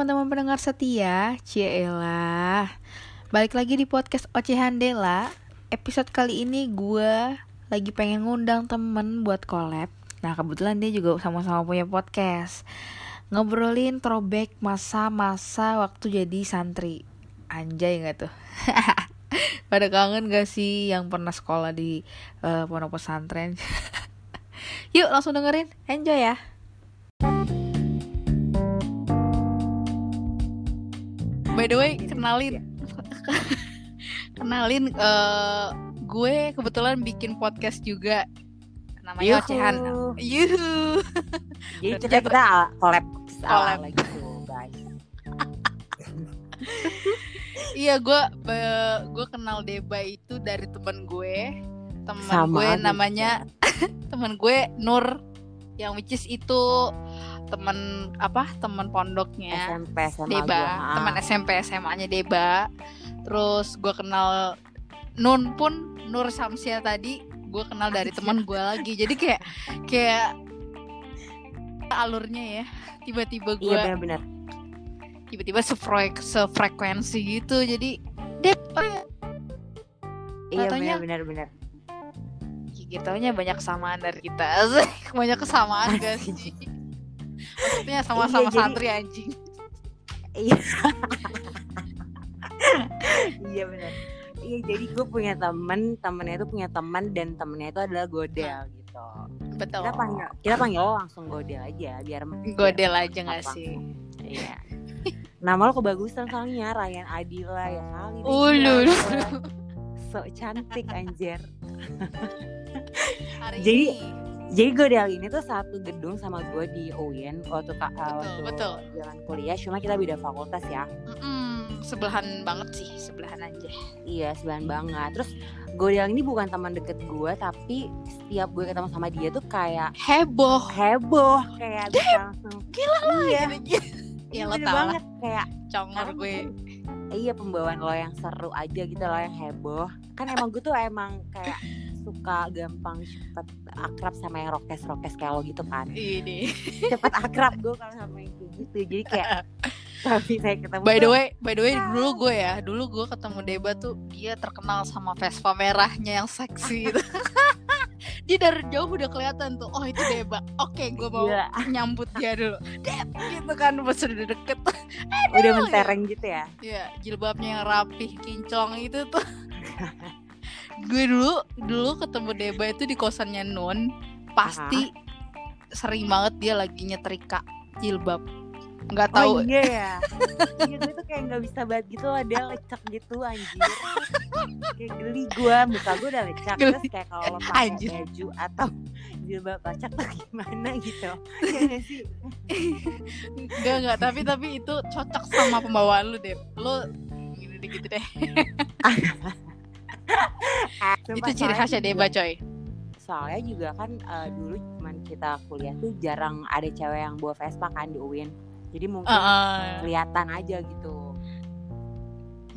Teman-teman pendengar setia, Cielah Balik lagi di podcast Ocehan Dela Episode kali ini gue lagi pengen ngundang temen buat collab. Nah kebetulan dia juga sama-sama punya podcast. Ngobrolin throwback masa-masa waktu jadi santri. Anjay gak tuh? Pada kangen gak sih yang pernah sekolah di uh, pondok pesantren? Yuk langsung dengerin, enjoy ya by the way kenalin. Kenalin uh, gue kebetulan bikin podcast juga. Namanya Ocehan. Yuhu. Jadi kita kita collab collab. lagi tuh guys. iya gue gue kenal Deba itu dari teman gue. Teman gue namanya teman gue Nur yang which is itu teman apa teman pondoknya. SMP SMA Deba gua. teman SMP SMA nya Deba. Terus gue kenal Nun pun Nur Samsia tadi gue kenal dari teman gue lagi. Jadi kayak kayak alurnya ya tiba-tiba gue iya benar-benar. tiba-tiba sefrek sefrekuensi gitu. Jadi Dep iya Katanya- benar-benar gitu banyak kesamaan dari kita. Banyak kesamaan gak sih maksudnya sama-sama Iya, jadi- santri anjing. Iya. Iya benar iya jadi gue punya temen temennya itu punya teman dan temennya itu adalah godel gitu. Betul. Kita panggil kita panggil lo langsung godel aja biar godel aja gak apa. sih? Iya. Nama lo kebagusan soalnya Ryan Adila ya kali so cantik anjir. Hari Jadi- ini Jadi Godel ini tuh satu gedung sama gue di UIN waktu kak Betul, waktu betul. jalan kuliah. Cuma kita beda fakultas ya. mm, sebelahan banget sih sebelahan aja Iya sebelahan banget. Terus Godel ini bukan teman deket gue, tapi setiap gue ketemu sama dia tuh kayak heboh heboh, kayak bisa langsung. gila Iya, gitu ya lo tau lah banget kayak congor gue iya pembawaan lo yang seru aja gitu lo yang heboh. Kan emang gue tuh emang kayak suka gampang cepet akrab sama yang rokes rokes kayak lo gitu kan. ini. Cepet akrab gue kalau sama yang kayak gitu. Jadi kayak tapi saya ketemu by the way by the way dulu gue ya dulu gue ketemu Deba tuh dia terkenal sama Vespa merahnya yang seksi gitu dia dari jauh udah kelihatan tuh oh itu Deba. Oke gue mau Gila, nyambut dia dulu. Deb gitu kan pas udah deket. Udah mentereng gitu ya? Ya jilbabnya yang rapih kinclong itu tuh gue dulu dulu ketemu Deba itu di kosannya Nun. Pasti sering banget dia lagi nyetrika jilbab. Nggak tahu. oh iya ya? Iya gue tuh kayak nggak bisa banget gitu dia lecek gitu anjir. Kayak geli gue muka gue udah lecek Geli. terus kayak kalau lo pakai Anjir. baju atau jilbab lecek tuh gimana gitu. Ya sih? Enggak enggak tapi tapi itu cocok sama pembawaan lu deh lu gini gitu deh Sumpah, itu ciri khasnya Deba coy. Soalnya juga kan eh, dulu cuman kita kuliah tuh jarang ada cewek yang bawa Vespa kan di UIN. Jadi mungkin Heeh. kelihatan aja gitu.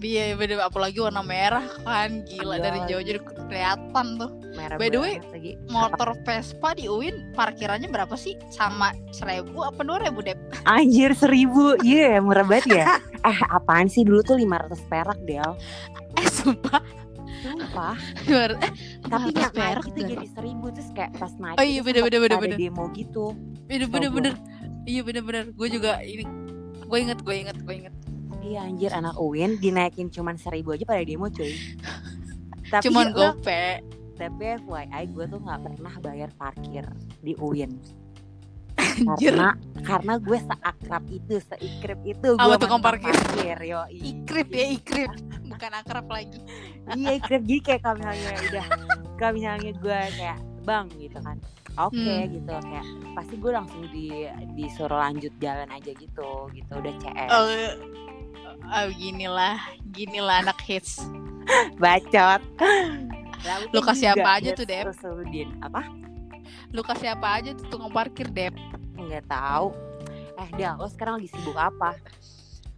Iya bener. Apalagi warna merah kan. Gila Iya dari jauh jadi kelihatan tuh. Merah By the way, lagi. motor Vespa di UIN parkirannya berapa sih? Sama seribu apa dua ribu deh Anjir seribu. Iya murah banget ya. Eh apaan sih? Dulu tuh 500 perak Del. Eh sumpah Sumpah. Dua- eh Tapi 500 nggak gitu. dan- jadi seribu Terus kayak pas naik Oh iya, itu bener, bener, bener, bener. demo gitu. Bener bener bener. Iya bener bener gue juga ini gue inget gue inget gue inget. Iya anjir anak UIN dinaikin cuman seribu aja pada demo cuy. Tapi cuman lo- gope Tapi FYI gue tuh gak pernah bayar parkir di UIN Anjir. Karena karena gue seakrab itu, seikrip itu gue tukang parkir. yo ikrip ya ikrip bukan akrab lagi. Iya ikrip jadi kayak kalau misalnya udah kalau misalnya gue kayak bang gitu kan. Oke Hmm. gitu kayak pasti gue langsung di disuruh lanjut jalan aja gitu gitu udah CS oh, oh ginilah ginilah anak hits. Bacot. Lalu Lu kasih apa aja tuh, Dep? Apa? Lu kasih apa aja tuh tukang parkir dep nggak tahu. Eh Del lo sekarang lagi sibuk apa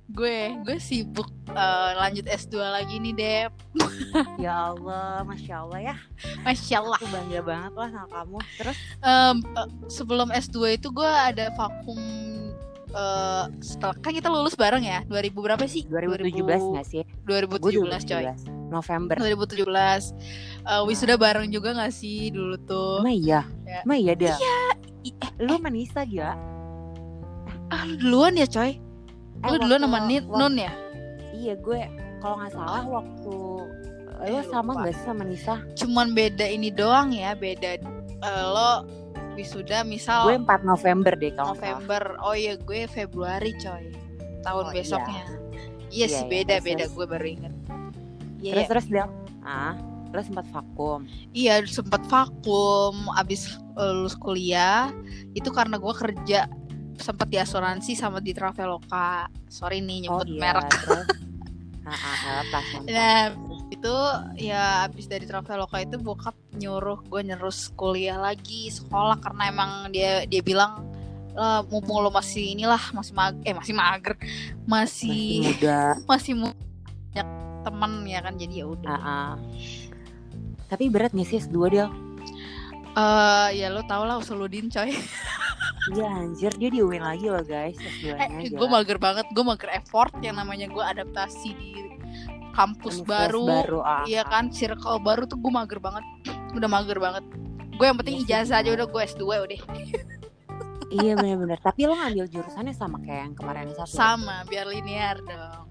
gue gue sibuk eh, lanjut S2 lagi nih dep ya Allah masya Allah ya masya Allah aku bangga banget lah sama kamu terus Em, eh, sebelum S2 itu gue ada vakum eh setelah kan kita lulus bareng ya 2000 berapa sih 2017 nggak sih? Gue 2017 coy 2017. November. 2017 Eh wisuda bareng juga gak sih dulu tuh Emang iya? Ya. Emang iya dah? I- eh, Lu sama Nisa gila? ah lu duluan ya coy Eh, lu Nin- waktu- Nun ya Iya gue kalau nggak salah waktu Eh, lo sama lupa. nggak sih sama Nisa? cuman beda ini doang ya beda eh, lo wisuda misal Gue 4 November deh kalau nggak salah. November oh iya gue Februari coy tahun Oh, iya. besoknya iya, Iya, sih iya, beda terus, beda terus. gue baru inget iya Terus iya. terus Del. Ah, lo sempat vakum. iya sempet vakum abis eh, lulus kuliah itu karena gue kerja sempet di asuransi sama di Traveloka sorry nih Oh nyebut iya. merek. Ah, ah, apa Nah, itu ya abis dari Traveloka itu bokap nyuruh gue nyerus kuliah lagi sekolah karena emang dia dia bilang "Eh, mumpung lo masih inilah masih mag eh masih mager masih masih muda. masih mu- banyak temen ya kan jadi ya udah Ah, ah. Tapi berat nih sih S2 Del? Eh, ya lo tau lah Usuludin coy. Iya anjir dia di UIN lagi loh guys S2-nya eh, gue mager banget gue mager effort yang namanya gue adaptasi di kampus Universitas baru, baru ah, iya kan circle baru tuh gue mager banget udah mager banget. Gue yang penting sih, ijazah aja udah gue S2 udah. Iya bener-bener. Tapi lo ngambil jurusannya sama kayak yang kemarin satu? Sama biar linear dong.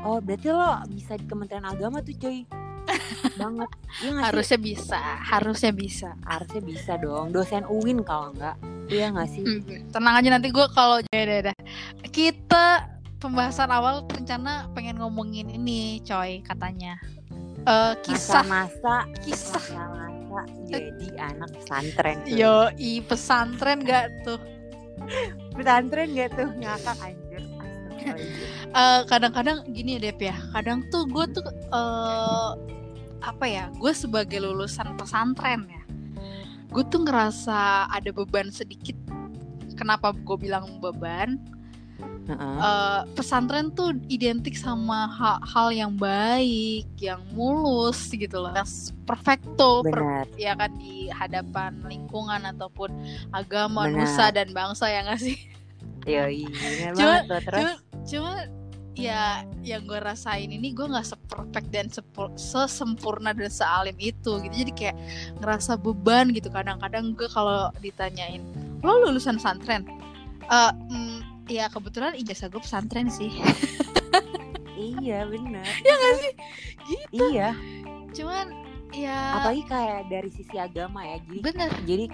Oh berarti lo bisa di Kementerian Agama tuh cuy Banget. Iya nggak sih? harusnya bisa harusnya bisa. Harusnya bisa dong. Dosen UIN kalau enggak Iya gak sih? Hmm, tenang aja nanti gue kalau ya kita pembahasan awal rencana pengen ngomongin ini coy katanya. Eh kisah. Masa-masa. Kisah. Masa-masa jadi anak pesantren cuy. yo i pesantren gak tuh? Pesantren gak tuh? Ngakak anjir. Eh, kadang-kadang gini ya Dep ya. Kadang tuh gue tuh eh apa ya gue sebagai lulusan pesantren ya gue tuh ngerasa ada beban sedikit. Kenapa gue bilang beban? Heeh. Eh, pesantren tuh identik sama ha- hal yang baik yang mulus gitu loh yang perfecto per- ya kan di hadapan lingkungan ataupun agama Benar. nusa dan bangsa ya nggak sih? Yoi bener Cuma- banget cuma cuma ya yang gue rasain ini gue nggak seperfect dan sepul- sesempurna dan sealim itu gitu. Jadi kayak ngerasa beban gitu. Kadang-kadang gue kalau ditanyain lo lulusan pesantren? Eh, mm, ya kebetulan ijazah gue pesantren sih. Iya bener ya nggak sih? Gitu. Iya. Cuman ya Apalagi kayak dari sisi agama ya. Jadi bener. jadi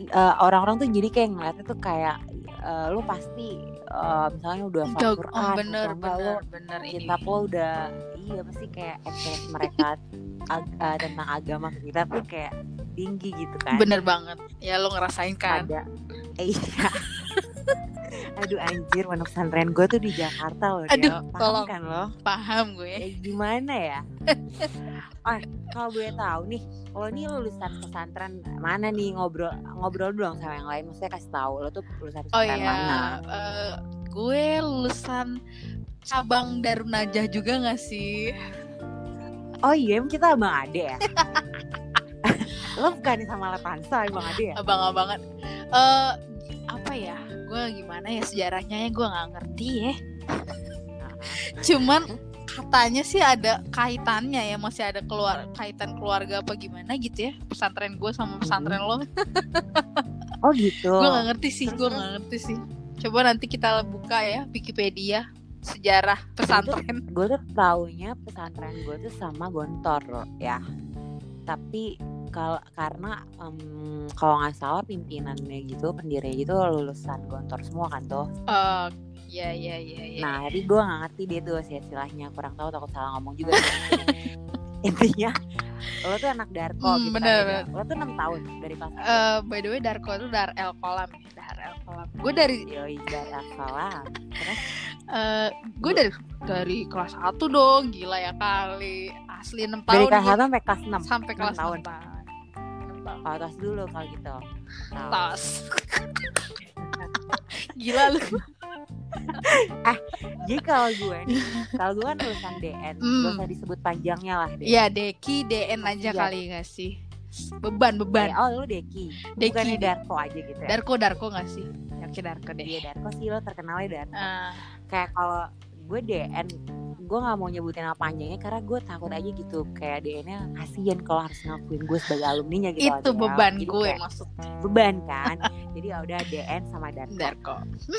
eh, orang-orang tuh jadi kayak ngeliatnya tuh kayak eh, lu pasti eh, misalnya udah hafal Quran oh, bener enggak lu bener bener ini. lo udah iya pasti kayak experience mereka ag- eh, tentang agama kita tuh kayak tinggi gitu kan. Bener banget ya lo ngerasain kan? Ada eh, iya aduh anjir mana pesantren gue tuh di Jakarta loh Aduh, Del. Paham tolong. kan lo paham gue eh, gimana ya oh kalau gue tahu nih lo nih lulusan pesantren mana nih ngobrol ngobrol dong sama yang lain maksudnya kasih tahu lo tuh lulusan Oh pesantren iya, mana eh, gue lulusan cabang Darun Najah juga gak sih? oh iya emang kita abang ade ya lo bukan sama Lepansa abang ade ya Abang-abangan. Eh apa ya? Gue gimana ya sejarahnya ya gue nggak ngerti ya. Cuman katanya sih ada kaitannya ya masih ada keluar kaitan keluarga apa gimana gitu ya pesantren gue sama pesantren lo. Oh gitu. Gue nggak ngerti sih gue nggak ngerti sih. Coba nanti kita buka ya Wikipedia sejarah pesantren. gue tuh taunya pesantren gue tuh sama Gontor ya. Tapi kalau karena em, kalau nggak salah pimpinannya gitu pendirinya gitu lulusan Gontor semua kan tuh Oh, ya ya ya ya. nah tapi gue nggak ngerti dia tuh sih istilahnya kurang tahu takut salah ngomong juga intinya lo tuh anak Darko Hmm, gitu bener, kan, ya. lo tuh enam tahun dari kelas satu. Eh, by the way Darko itu Dar El Kolam ya, Dar El Kolam. Gue dari Yoi, dari salah terus eh gue dari dari kelas 1 dong, gila ya kali. Asli 6 dari tahun kelas gua satu sampai kelas enam sampai enam kelas. 6 tahun. Enam tahun. Tos dulu kalau gitu Tahu. Tas. gila lu. Jadi kalau gue nih, kalau gue kan lulusan DN, Hmm. gak usah disebut panjangnya lah deh. Ya Deki DN aja kali gak sih? Beban beban. oh lu Deki, Deki. bukannya Darko aja gitu ya? Darko Darko gak sih? Oke Darko deh. Iya Darko sih lo terkenalnya Darko. Ah, Kayak kalau gue DN gue nggak mau nyebutin apa panjangnya karena gue takut aja gitu kayak DN-nya kasihan kalau harus ngakuin gue sebagai alumninya gitu itu aja. beban Jadi gue kayak maksudnya. beban kan jadi ya udah DN sama Darko Darko.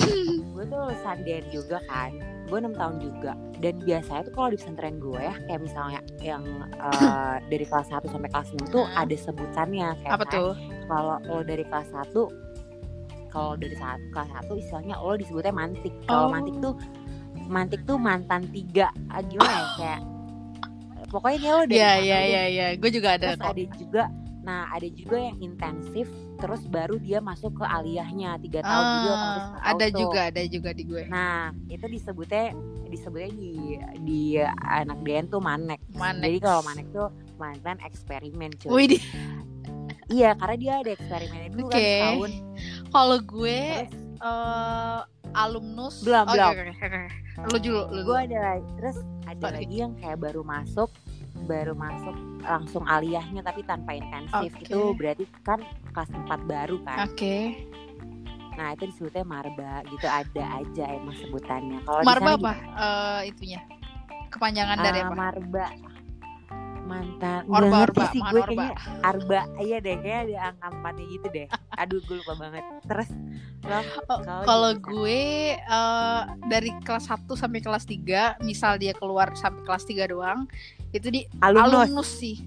gue tuh lulusan DN juga kan gue enam tahun juga dan biasanya tuh kalau di pesantren gue ya kayak misalnya yang eh, dari kelas 1 sampai kelas 6 tuh Hmm. ada sebutannya kayak Apa tuh? kalau lo dari kelas 1 kalau dari saat kelas 1 istilahnya lo disebutnya mantik kalau Oh. mantik tuh mantik tuh mantan tiga ah, gimana ya kayak pokoknya dia lo dari iya deh. iya iya. Gue juga ada terus kok. ada juga nah ada juga yang intensif terus baru dia masuk ke aliyahnya tiga tahun Ah, nggak tahu ada tuh. juga ada juga di gue. Nah, itu disebutnya disebutnya di di anak DN tuh manek. Manek. Jadi kalau manek tuh mantan eksperimen cuy. Wih, Iya, karena dia ada eksperimennya dulu kan Oke. setahun. kalau gue Terus eh alumnus Belum, belum. oke. Lu dulu, lu dulu. gue ada lagi, terus ada Sorry. lagi yang kayak baru masuk baru masuk langsung aliyahnya tapi tanpa intensif Oke. itu berarti kan kelas 4 baru kan. Oke. Nah, itu disebutnya marba gitu ada aja emang sebutannya. Kalau Marba apa? Eh itunya. Kepanjangan dari Ah, apa? Marba mantan Orba, orba, sih gue orba. kayaknya arba iya deh kayak ada angka empatnya gitu deh aduh gue lupa banget terus kalau gimana? gue eh, dari kelas 1 sampai kelas 3, misal dia keluar sampai kelas 3 doang, itu di alumnus, alumnus sih.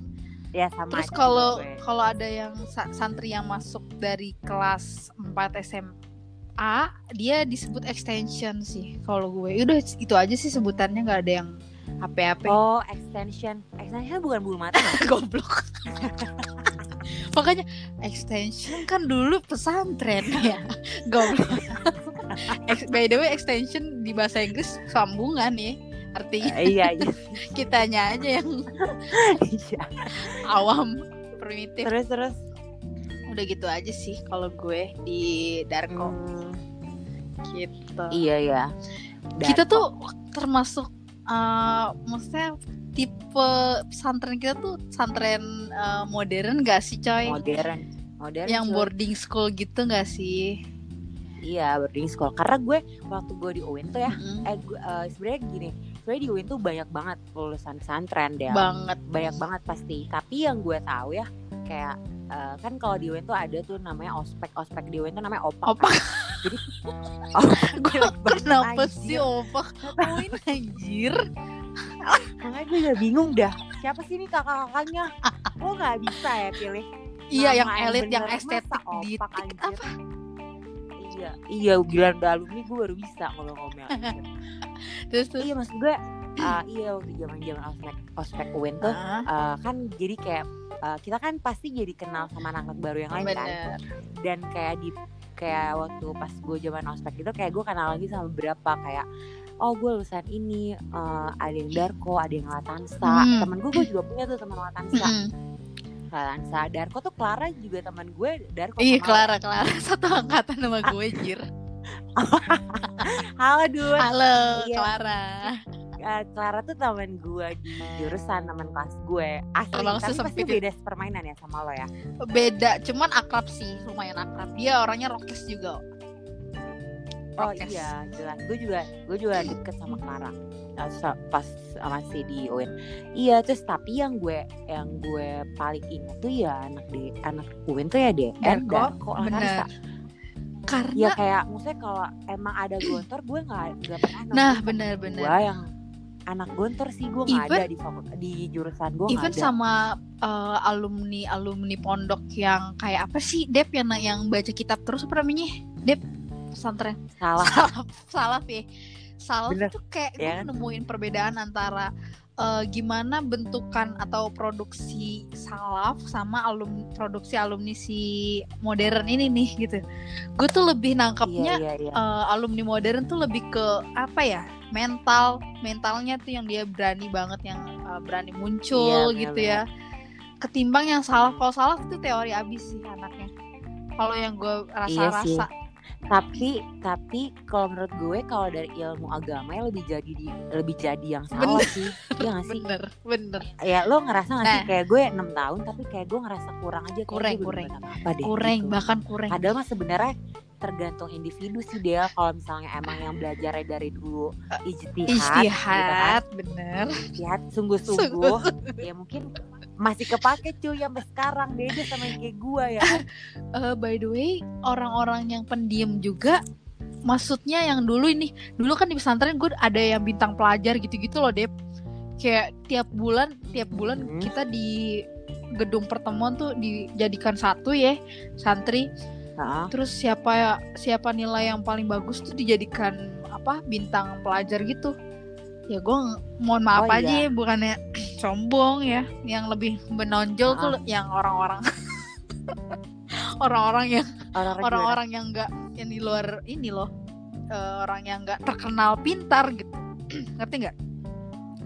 ya sama Terus kalau kalau ada yang sa- santri yang masuk dari kelas 4 SMA, dia disebut extension sih kalau gue. Udah itu aja sih sebutannya nggak ada yang HP-HP. oh extension extension bukan bulu mata? Goblok. Makanya extension kan dulu pesantren ya. Goblok. By the way extension di bahasa Inggris sambungan ya. Artinya Eh, iya iya kitanya aja yang Iya. awam primitif. terus terus Udah gitu aja sih kalau gue di Darko Hmm, gitu. iya ya Kita tuh termasuk eh maksudnya tipe pesantren kita tuh pesantren eh, modern gak sih coy? modern modern yang cuy. boarding school gitu gak sih? iya boarding school karena gue waktu gue di UIN tuh ya Mm-mm. eh gue, eh, sebenarnya gini sebenarnya di UIN tuh banyak banget lulusan pesantren deh banget banyak banget pasti tapi yang gue tahu ya kayak eh, kan kalau di UIN tuh ada tuh namanya ospek ospek di UIN tuh namanya opak Opak. kan. jadi opak gue kenapa anjir. sih opak Ngomongin anjir makanya gue udah bingung dah siapa sih ini kakak-kakaknya lo nggak bisa ya pilih iya yang elit yang estetik Masa di opak, tik- anjir? apa iya. Iya gila udah alumni gue baru bisa kalau ngomel anjir. terus terus? Iya maksud gue ah, iya waktu zaman zaman ospek ospek UIN tuh eh, kan jadi kayak eh, kita kan pasti jadi kenal sama anak-anak baru yang lain kan. Dan kayak di kayak waktu pas gue zaman ospek itu kayak gue kenal lagi sama beberapa kayak oh gue lulusan ini eh, ada yang Darko ada yang Latansa Hmm. temen gue gue juga punya tuh teman Latansa Mm-mm. Latansa Darko tuh Clara juga teman gue Darko iya Clara Clara satu angkatan sama gue jir halo Dun halo Iya. Clara Eh, Clara tuh teman gue di jurusan teman kelas gue asli Emang tapi pasti itu? beda permainan ya sama lo ya beda cuman akrab sih lumayan akrab dia orangnya rokes juga Oh Prokes. iya, jelas. Gue juga gue juga deket sama Clara pas masih di UIN. Iya, terus tapi yang gue yang gue paling ingat tuh ya anak di anak UIN tuh ya DN Darko, Darko bener. Latarsa. karena Ya kayak maksudnya kalau emang ada gontor gue nggak nggak pernah Nah, temen bener-bener. Gue yang anak gontor sih gue nggak ada di di jurusan gue even ada. sama eh, alumni alumni pondok yang kayak apa sih Dep yang yang baca kitab terus apa namanya Dep pesantren Salah. salaf salaf ya salaf Bener. tuh kayak gue Ya kan? nemuin perbedaan antara eh, gimana bentukan atau produksi salaf sama alumni produksi alumni si modern ini nih gitu. Gue tuh lebih nangkepnya Iya iya iya. eh, alumni modern tuh lebih ke apa ya mental. Mentalnya tuh yang dia berani banget yang eh, berani muncul Iya, gitu ya. ketimbang yang salah kalau salah itu teori abis sih anaknya. Kalau yang gue Iya rasa-rasa tapi tapi kalau menurut gue kalau dari ilmu agama ya lebih jadi di, lebih jadi yang salah Bener. sih iya gak sih bener bener ya lo ngerasa gak sih Nah. kayak gue enam tahun tapi kayak gue ngerasa kurang aja Kurang, kurang. apa deh kurang gitu. bahkan kurang padahal mah sebenarnya tergantung individu sih dia kalau misalnya emang yang belajarnya dari dulu ijtihad gitu kan. bener ijtihad sungguh-sungguh ya mungkin masih kepake cuy sampai sekarang beda sama yang kayak gue ya. Eh, by the way orang-orang yang pendiam juga maksudnya yang dulu ini dulu kan di pesantren gue ada yang bintang pelajar gitu-gitu loh Dep kayak tiap bulan tiap bulan Hmm. kita di gedung pertemuan tuh dijadikan satu ya santri Heeh. terus siapa siapa nilai yang paling bagus tuh dijadikan apa bintang pelajar gitu ya gue mohon maaf Oh, aja iya. ya bukannya sombong ya yang lebih menonjol tuh Ah. yang orang-orang. Orang-orang yang orang-orang yang enggak yang di luar ini loh eh, orang yang enggak terkenal pintar gitu. Ngerti nggak?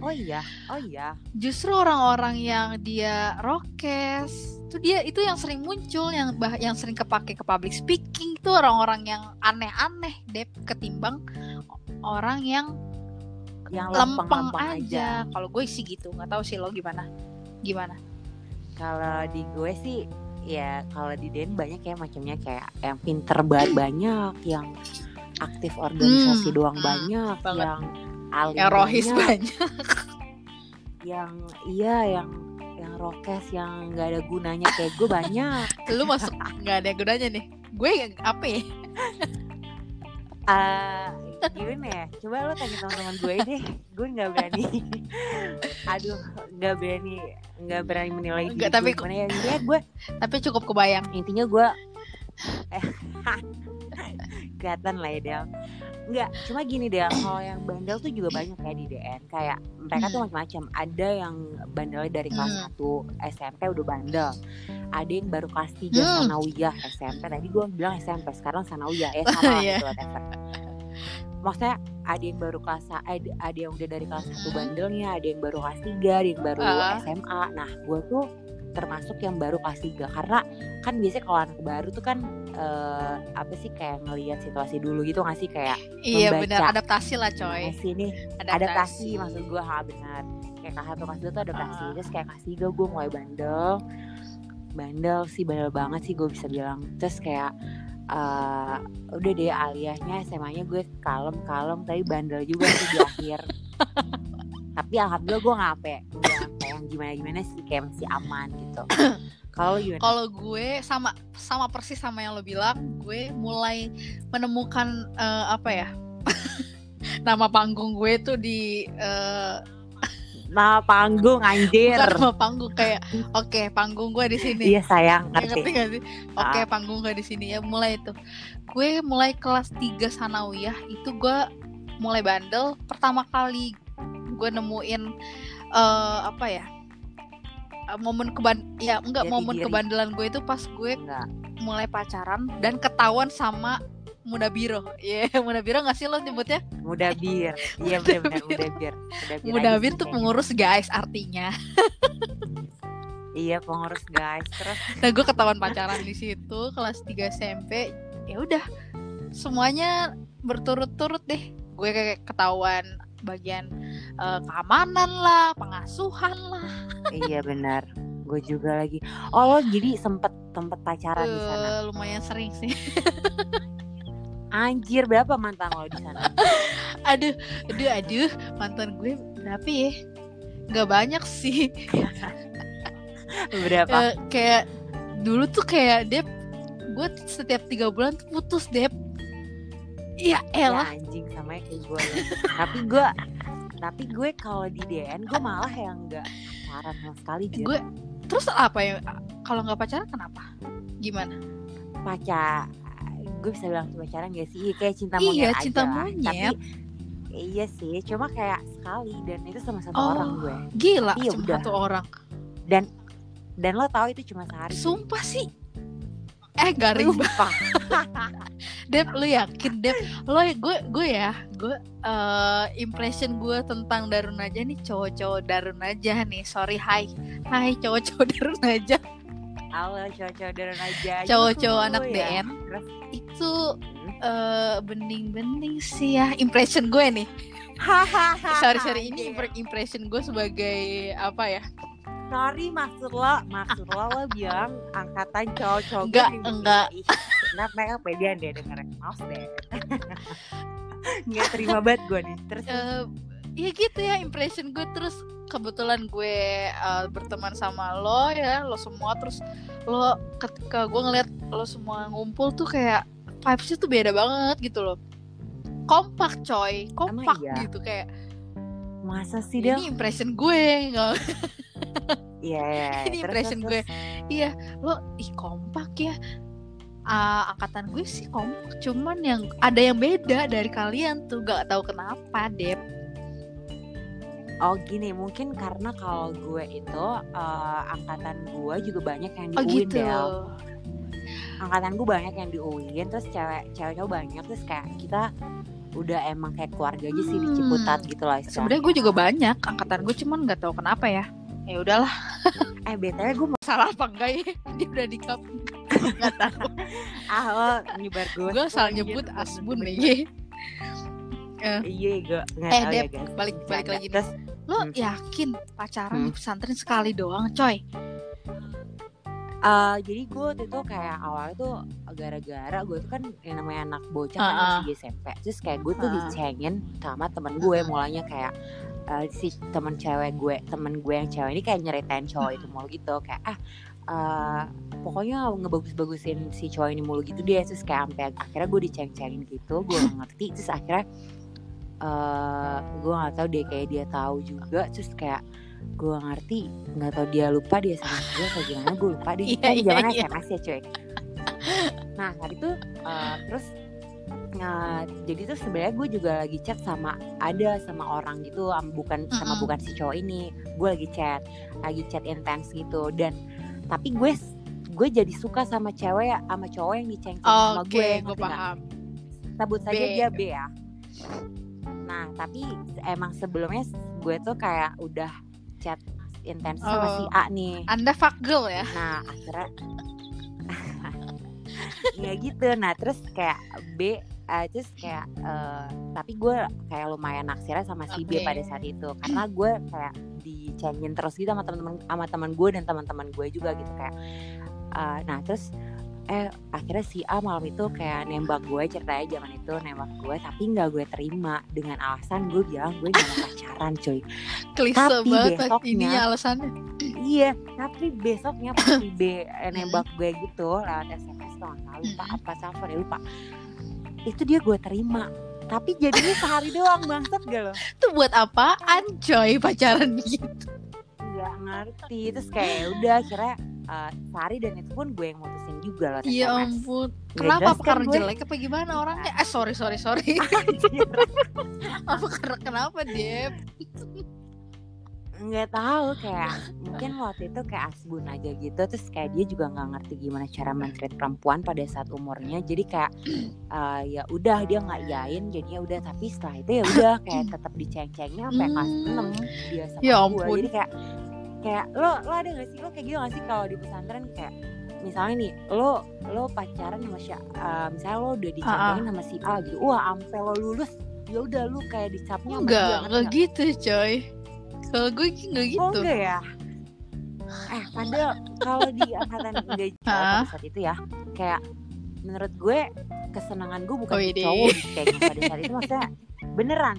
Oh iya. Oh iya. Justru orang-orang yang dia rokes itu dia itu yang sering muncul yang bah yang sering kepake ke public speaking itu orang-orang yang aneh-aneh deh ketimbang orang yang yang lempeng lempeng-lempeng aja, kalau gue sih gitu. Nggak tahu sih lo gimana. Gimana? Kalau di gue sih ya kalau di Den banyak ya macamnya. Kayak yang pinter banget banyak, yang aktif organisasi Hmm, doang hmm, banyak, banget. yang alim yang rohis banyak, banyak. Yang iya yang yang rokes yang nggak ada gunanya. Kayak gue banyak. lu masuk nggak ada gunanya nih? Gue apa ya? Eh gimana ya? Coba lo tanya teman-teman gue deh. Gue nggak berani. Aduh, nggak berani, nggak berani menilai. Diri tapi gue ya? Intinya gue tapi cukup kebayang intinya gue eh kelihatan lah ya Del Enggak, cuma gini Del kalau yang bandel tuh juga banyak ya di DN kayak mereka tuh Hmm. macam-macam ada yang bandelnya dari kelas Hmm. 1 SMP udah bandel ada yang baru kelas 3 Hmm. sanawiyah SMP tadi gue bilang SMP sekarang sanawiyah ya sama gitu whatever maksudnya ada yang baru kelas ada, ada yang udah dari kelas 1 Hmm. bandelnya ada yang baru kelas 3 ada yang baru Ah. SMA nah gue tuh termasuk yang baru kelas 3 karena kan biasanya kalau anak baru tuh kan eh, apa sih kayak ngelihat situasi dulu gitu nggak sih? Kayak iya benar adaptasi lah coy. Masih nih adaptasi. Maksud gue ha benar kayak kelas satu kelas dua tuh adaptasi. Ah. terus kayak kelas tiga gue mulai bandel. Bandel sih bandel banget sih gue bisa bilang. Terus kayak eh, udah deh aliasnya SMA-nya gue kalem kalem tapi bandel juga sih di akhir tapi alhamdulillah gue nggak apa yang gimana gimana sih kayak masih aman gitu kalau gimana Kalau gue sama sama persis sama yang lo bilang, gue mulai menemukan eh, apa ya? nama panggung gue tuh di eh, nah panggung anjir bukan nama panggung kayak oke panggung gue di sini. iya sayang Ya, ngerti ngerti gak sih? Oke, panggung gue di sini ya mulai itu. Gue mulai kelas 3 sanawiyah itu gue mulai bandel pertama kali gue nemuin eh, apa ya? eh, momen keban ya enggak Jati momen diri. kebandelan gue itu pas gue enggak mulai pacaran dan ketahuan sama muda biro. Iya, muda biro gak sih lo nyebutnya? muda bir iya benar-benar muda bir muda bir tuh pengurus guys artinya. iya pengurus guys terus Nah, gue ketahuan pacaran di situ kelas 3 SMP. Ya udah, semuanya berturut-turut deh. Gue kayak ketahuan bagian eh, keamanan lah, pengasuhan lah. iya benar gue juga lagi oh lo jadi sempet sempet pacaran di sana Eh, lumayan sering sih. anjir berapa mantan lo di sana aduh, aduh, aduh, mantan gue berapa ya? Gak banyak sih. berapa Eh, kayak dulu tuh kayak Dep, gue setiap tiga bulan tuh putus Dep. Iya, ya elah. anjing sama kayak gue ya. tapi gue tapi gue kalau di DN gue malah yang enggak pacaran sama sekali Jir. Gue terus apa ya? Kalau nggak pacaran kenapa? Gimana? pacar gue bisa bilang pacaran gak sih Iya, kayak cinta Iya, monyet aja cinta monyet. tapi iya sih cuma kayak sekali dan itu sama satu Oh. orang gue Gila, Iya, cuma udah. satu orang. dan dan lo tahu itu cuma sehari Sumpah sih. Eh garing banget. Dep, lu yakin Dep? Lo gue gue ya, gue eh, impression gue tentang Darun aja nih cowok-cowok Darun aja nih. Sorry, hai. Hai cowok-cowok Darun aja. Halo cowok-cowok dan aja. Cowok-cowok anak ya. DN. Itu hmm. eh, bening-bening sih ya. Impression gue nih. Sorry sorry ini impression gue sebagai apa ya? Sorry maksud lo Maksud lo lo bilang Angkatan cowok-cowok Enggak, gue enggak. Kenapa mereka pedean deh dengerin Maaf deh. Nggak terima banget gue nih. Terus? Eh, ya gitu ya impression gue. Terus kebetulan gue eh, berteman sama lo ya lo semua. Terus lo ketika gue ngeliat lo semua ngumpul tuh kayak vibesnya tuh beda banget gitu loh. Kompak coy. Kompak iya? gitu kayak Masa sih dia ini impression gue nggak Iya iya, ini terus, impression terus, gue. terus. iya lo ih kompak ya. Ah, angkatan gue sih kompak cuman yang ada yang beda dari kalian tuh. Gak tahu kenapa Dep Oh gini mungkin karena kalau gue itu eh, angkatan gue juga banyak yang di oh UIN gitu Del. Angkatan gue banyak yang di UIN terus cewek cewek cowok banyak terus kayak kita udah emang kayak keluarga aja sih di Hmm. Ciputat gitu lah istilahnya. sebenarnya gue juga banyak angkatan gue cuman nggak tahu kenapa ya ya udahlah Eh btw gue mau salah apa enggak ya dia udah di cup nggak tahu ah lo nyebar gue. gue salah nyebut asbun nih Iya gue nggak Eh, tahu Dep, ya guys. balik balik lagi nih Terus lo Hmm. yakin pacaran Hmm. di pesantren sekali doang coy eh, jadi gue waktu itu kayak awalnya tuh gara-gara gue tuh kan yang namanya anak bocah kan Ah, ah. masih SMP terus kayak gue tuh Ah. dicengin sama temen gue mulanya kayak eh, si temen cewek gue temen gue yang cewek ini kayak nyeritain cowok itu mulu gitu kayak ah eh, pokoknya ngebagus-bagusin si cowok ini mulu gitu dia terus kayak sampai akhirnya gue diceng-cengin gitu gue gak ngerti terus akhirnya eh gue nggak tahu dia kayak dia tahu juga terus kayak gue ngerti nggak tahu dia lupa dia sama gue atau gimana gue lupa dia Iya, kan zaman iya. SMS ya cuy nah hari itu eh, terus Nah, jadi tuh sebenarnya gue juga lagi chat sama ada sama orang gitu, bukan sama bukan si cowok ini. Gue lagi chat, lagi chat intens gitu dan tapi gue gue jadi suka sama cewek sama cowok yang diceng sama oke gue. gue paham Sebut saja dia B ya. Nah, tapi emang sebelumnya gue tuh kayak udah chat intens sama Oh. si A nih. anda fuck girl ya Nah akhirnya ya gitu. Nah terus kayak B eh, terus kayak eh, tapi gue kayak lumayan naksirnya sama si B Oke. pada saat itu karena gue kayak dicengin terus gitu sama teman-teman sama teman gue dan teman-teman gue juga gitu kayak eh, nah terus eh akhirnya si A malam itu kayak nembak gue ceritanya zaman itu nembak gue tapi nggak gue terima dengan alasan gue bilang gue nggak mau pacaran cuy klise Tapi banget besoknya- ininya alasannya Iya, tapi besoknya pas si B eh, nembak gue gitu lewat SMS tuh nggak lupa Mm-mm. apa telepon ya lupa. Itu dia gue terima. Tapi jadinya sehari doang bangsat gak lo? itu buat apaan coy pacaran gitu Gak ngerti. Terus kayak ya udah akhirnya eh, sehari dan itu pun gue yang mutusin juga lewat ya SMS. ampun Nggak kenapa apa kan karena gue? jelek apa gimana orangnya eh sorry sorry sorry apa karena kenapa Dep nggak tahu kayak mungkin waktu itu kayak asbun aja gitu terus kayak dia juga nggak ngerti gimana cara mentreat perempuan pada saat umurnya jadi kayak eh, ya udah dia nggak iyain jadinya udah tapi setelah itu ya udah kayak tetap diceng-cengnya sampai kelas Hmm. 6 dia sama Ya ampun. jadi kayak kayak lo lo ada gak sih lo kayak gitu gak sih kalau di pesantren kayak misalnya nih lo lo pacaran sama si eh, misalnya lo udah diceng-cengin sama si A gitu wah ampe lo lulus ya udah lu kayak dicapnya enggak enggak nggak? gitu coy kalau gue enggak Oh gitu enggak ya? Eh padahal kalau di angkatan enggak saat itu ya Kayak menurut gue kesenangan gue bukan di Wih, cowok gitu, kayaknya pada saat itu maksudnya beneran.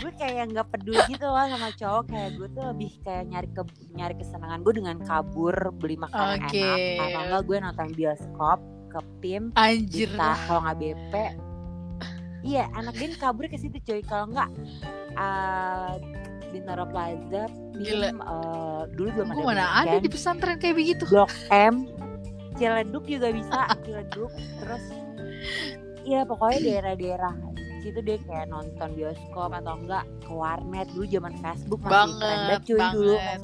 Gue kayak nggak peduli gitu loh sama cowok kayak gue tuh lebih kayak nyari ke nyari kesenangan gue dengan kabur beli makanan Oke. enak atau enggak gue nonton bioskop ke PIM anjir. Dita kalau nggak BP iya anak din kabur ke situ cuy. Kalau nggak uh, Bintaro Plaza Gila. PIM uh, dulu belum ada gue mana ada di pesantren kayak begitu. Blok M Ciledug juga bisa Ciledug terus Iya pokoknya daerah-daerah situ deh kayak nonton bioskop atau enggak ke warnet. Dulu zaman Facebook masih keren banget banget cuy dulu. banget.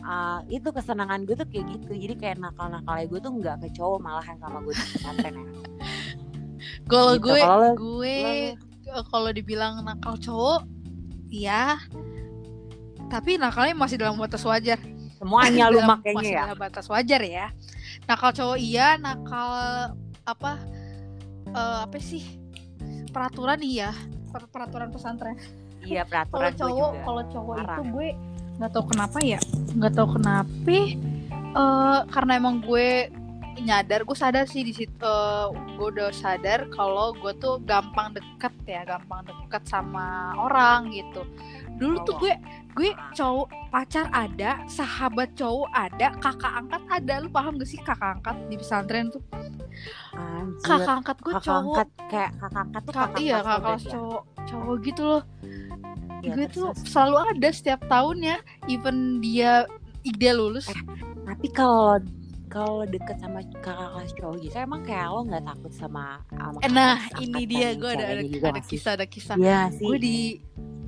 Uh, itu kesenangan gue tuh kayak gitu. Jadi kayak nakal-nakalnya gue tuh nggak ke cowok malahan sama gue di pesantren ya. Kalau Gitu. gue Kalau lo- gue eh, kalau dibilang nakal cowok ya tapi nakalnya masih dalam batas wajar. Semuanya lu makanya masih ya? dalam batas wajar ya nakal cowok iya nakal apa eh, apa sih? Peraturan iya. Per- peraturan pesantren. Iya kalau peraturan gue cowok kalau cowok itu gue nggak tahu kenapa ya nggak tahu kenapa eh karena emang gue nyadar gue sadar sih di situ eh, gue udah sadar kalau gue tuh gampang deket ya gampang deket sama orang gitu. Dulu tuh Cowok. gue gue cowok pacar ada sahabat cowok ada kakak angkat ada. Lu paham gak sih kakak angkat di pesantren tuh? Anjir. kakak angkat gue kakak cowok. angkat kayak kakak angkat tuh Kak, kakak iya kakak kelas ya? cowok cowok gitu loh. Iya, gue tuh terus. selalu ada setiap tahunnya even dia dia lulus. Tapi kalau kalau deket sama kakak kelas cowok gitu emang kayak lo nggak takut sama, sama Eh, nah kakak ini dia gue ada ada, ada kisah ada kisah. Iya sih. Gue di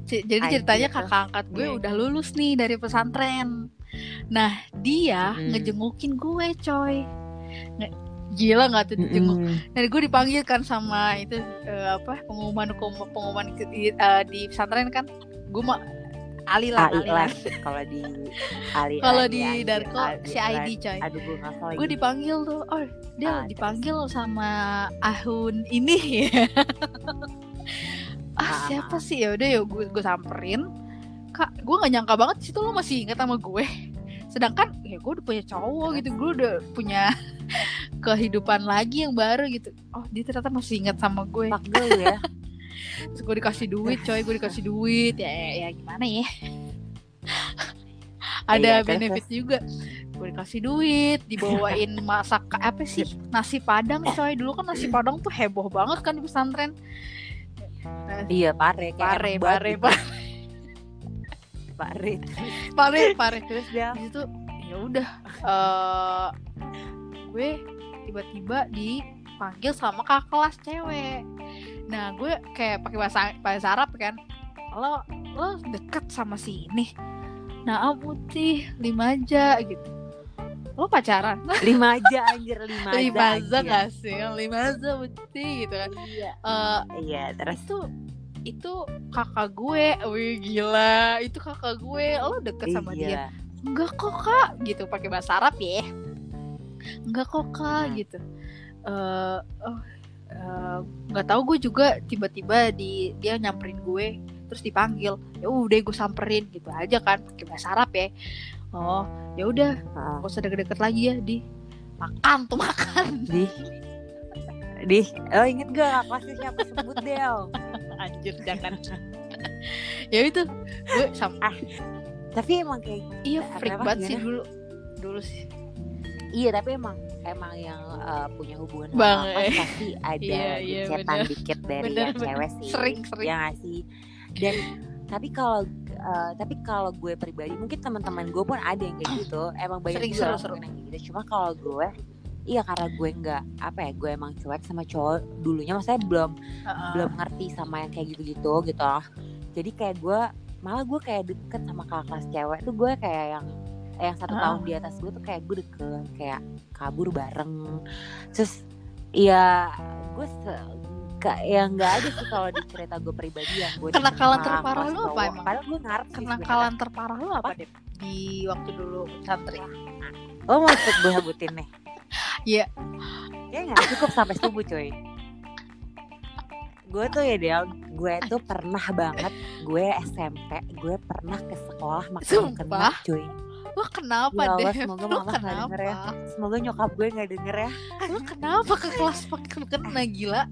c- jadi Anjir. ceritanya kakak angkat gue Iya. udah lulus nih dari pesantren. Nah dia Mm. ngejengukin gue coy. Nge- gila nggak tuh dijenguk? Mm-mm. dan gue dipanggil kan sama itu eh, apa pengumuman pengumuman, pengumuman di, eh, di pesantren kan. Gue mah Ali lah kalau di Ali kalau di Darko si ID coy. Aduh gue ngafal gue lagi dipanggil tuh oh dia Ah, dipanggil sama Ahun ini siapa ah. sih? Ya udah ya gue gue samperin. Kak gue nggak nyangka banget sih tuh lo masih inget sama gue. Sedangkan ya gue udah punya cowok gitu gue udah punya kehidupan lagi yang baru gitu. Oh dia ternyata masih inget sama gue. Gue ya. Terus gue dikasih duit coy gue dikasih duit. Ya ya gimana ya? Ada Iya, terus, benefit juga. Gue dikasih duit dibawain masak apa sih? Nasi padang coy. Dulu kan nasi padang tuh heboh banget kan di pesantren iya pare kayak pare pare banget pare gitu. pare. Pare. Pare terus dia? Di situ ya udah eh gue tiba-tiba dipanggil sama kakak kelas cewek. Nah gue kayak pakai bahasa bahasa Arab kan. Lo lo deket sama si ini? Nah putih lima aja gitu lo pacaran? Lima aja anjir lima aja lima aja gak sih? Lima aja putih gitu kan. Iya. Eh, iya terus? itu itu kakak gue wih gila. Itu kakak gue lo deket sama dia. Iya. enggak kok kak gitu. Pakai bahasa Arab ya? Enggak kok kak Hmm. gitu. Oh eh, nggak tahu gue juga tiba-tiba di dia nyamperin gue terus dipanggil. Ya udah gue samperin gitu aja kan. Pakai bahasa Arab ya oh ya udah Heeh. gak usah deket-deket lagi ya di makan tuh makan di di oh inget gak kelasnya siapa sebut Del anjir jangan ya itu gue sam tapi emang kayak iya Apa- freak banget sih dulu dulu sih iya tapi emang emang yang uh, punya hubungan Bang, sama eh. pasti ada Iya, iya, gencatan bener. dikit dari Bener, yang bener. cewek sih Sering, sering. ya nggak sih dan tapi kalau uh, tapi kalau gue pribadi mungkin teman-teman gue pun ada yang kayak gitu emang banyak Sering, juga seru, seru. yang gitu cuma kalau gue iya karena gue nggak apa ya gue emang cuek sama cowok dulunya maksudnya belum Heeh. belum ngerti sama yang kayak gitu-gitu gitu loh jadi kayak gue malah gue kayak deket sama kakak kelas cewek tuh gue kayak yang yang satu Ah. tahun di atas gue tuh kayak gue deket kayak kabur bareng terus ya gue se- yang nggak ada sih kalau di cerita gue pribadi yang gue Kenakalan terparah lu apa emang? padahal gue ngarep kenakalan terparah lu apa deh di waktu dulu santri. Lo mau ikut gue sebutin nih? Iya. ya nggak cukup sampai subuh coy gue tuh ya Del gue tuh pernah banget gue SMP gue pernah ke sekolah makan kena cuy. Lu kenapa Ya Allah, deh semoga lu mama kenapa denger ya. semoga nyokap gue nggak denger ya. Lu kenapa ke kelas pakai kena gila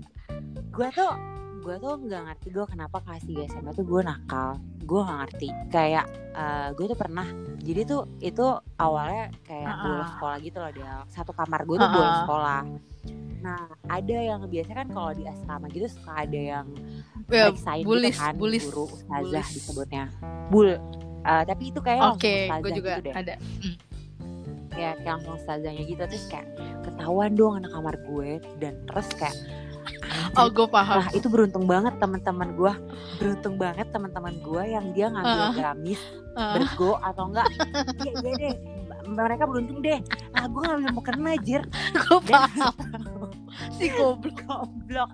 gue tuh gue tuh nggak ngerti gue kenapa kelas 3 SMA tuh gue nakal. Gue nggak ngerti. Kayak eh, gue tuh pernah. Jadi tuh itu awalnya kayak Ah, bolos ah. sekolah gitu loh dia satu kamar gue tuh Ah, bolos ah. sekolah. Nah ada yang biasanya kan kalau di asrama gitu suka ada yang ya, Reksain bulis gitu kan bulis guru ustazah bulis. disebutnya. Bul Eh, tapi itu kayak oke gue juga gitu deh. ada. Kayak kayak langsung ustazahnya gitu terus kayak ketahuan dong anak kamar gue dan terus kayak oh gue paham. Wah itu beruntung banget teman-teman gue beruntung banget teman-teman gue yang dia ngambil Ah. gamis Ah, bergo atau enggak. Iya iya deh. Mereka beruntung deh. Ah gue ngambil mau kena jir. Gue paham. Si goblok. Goblok.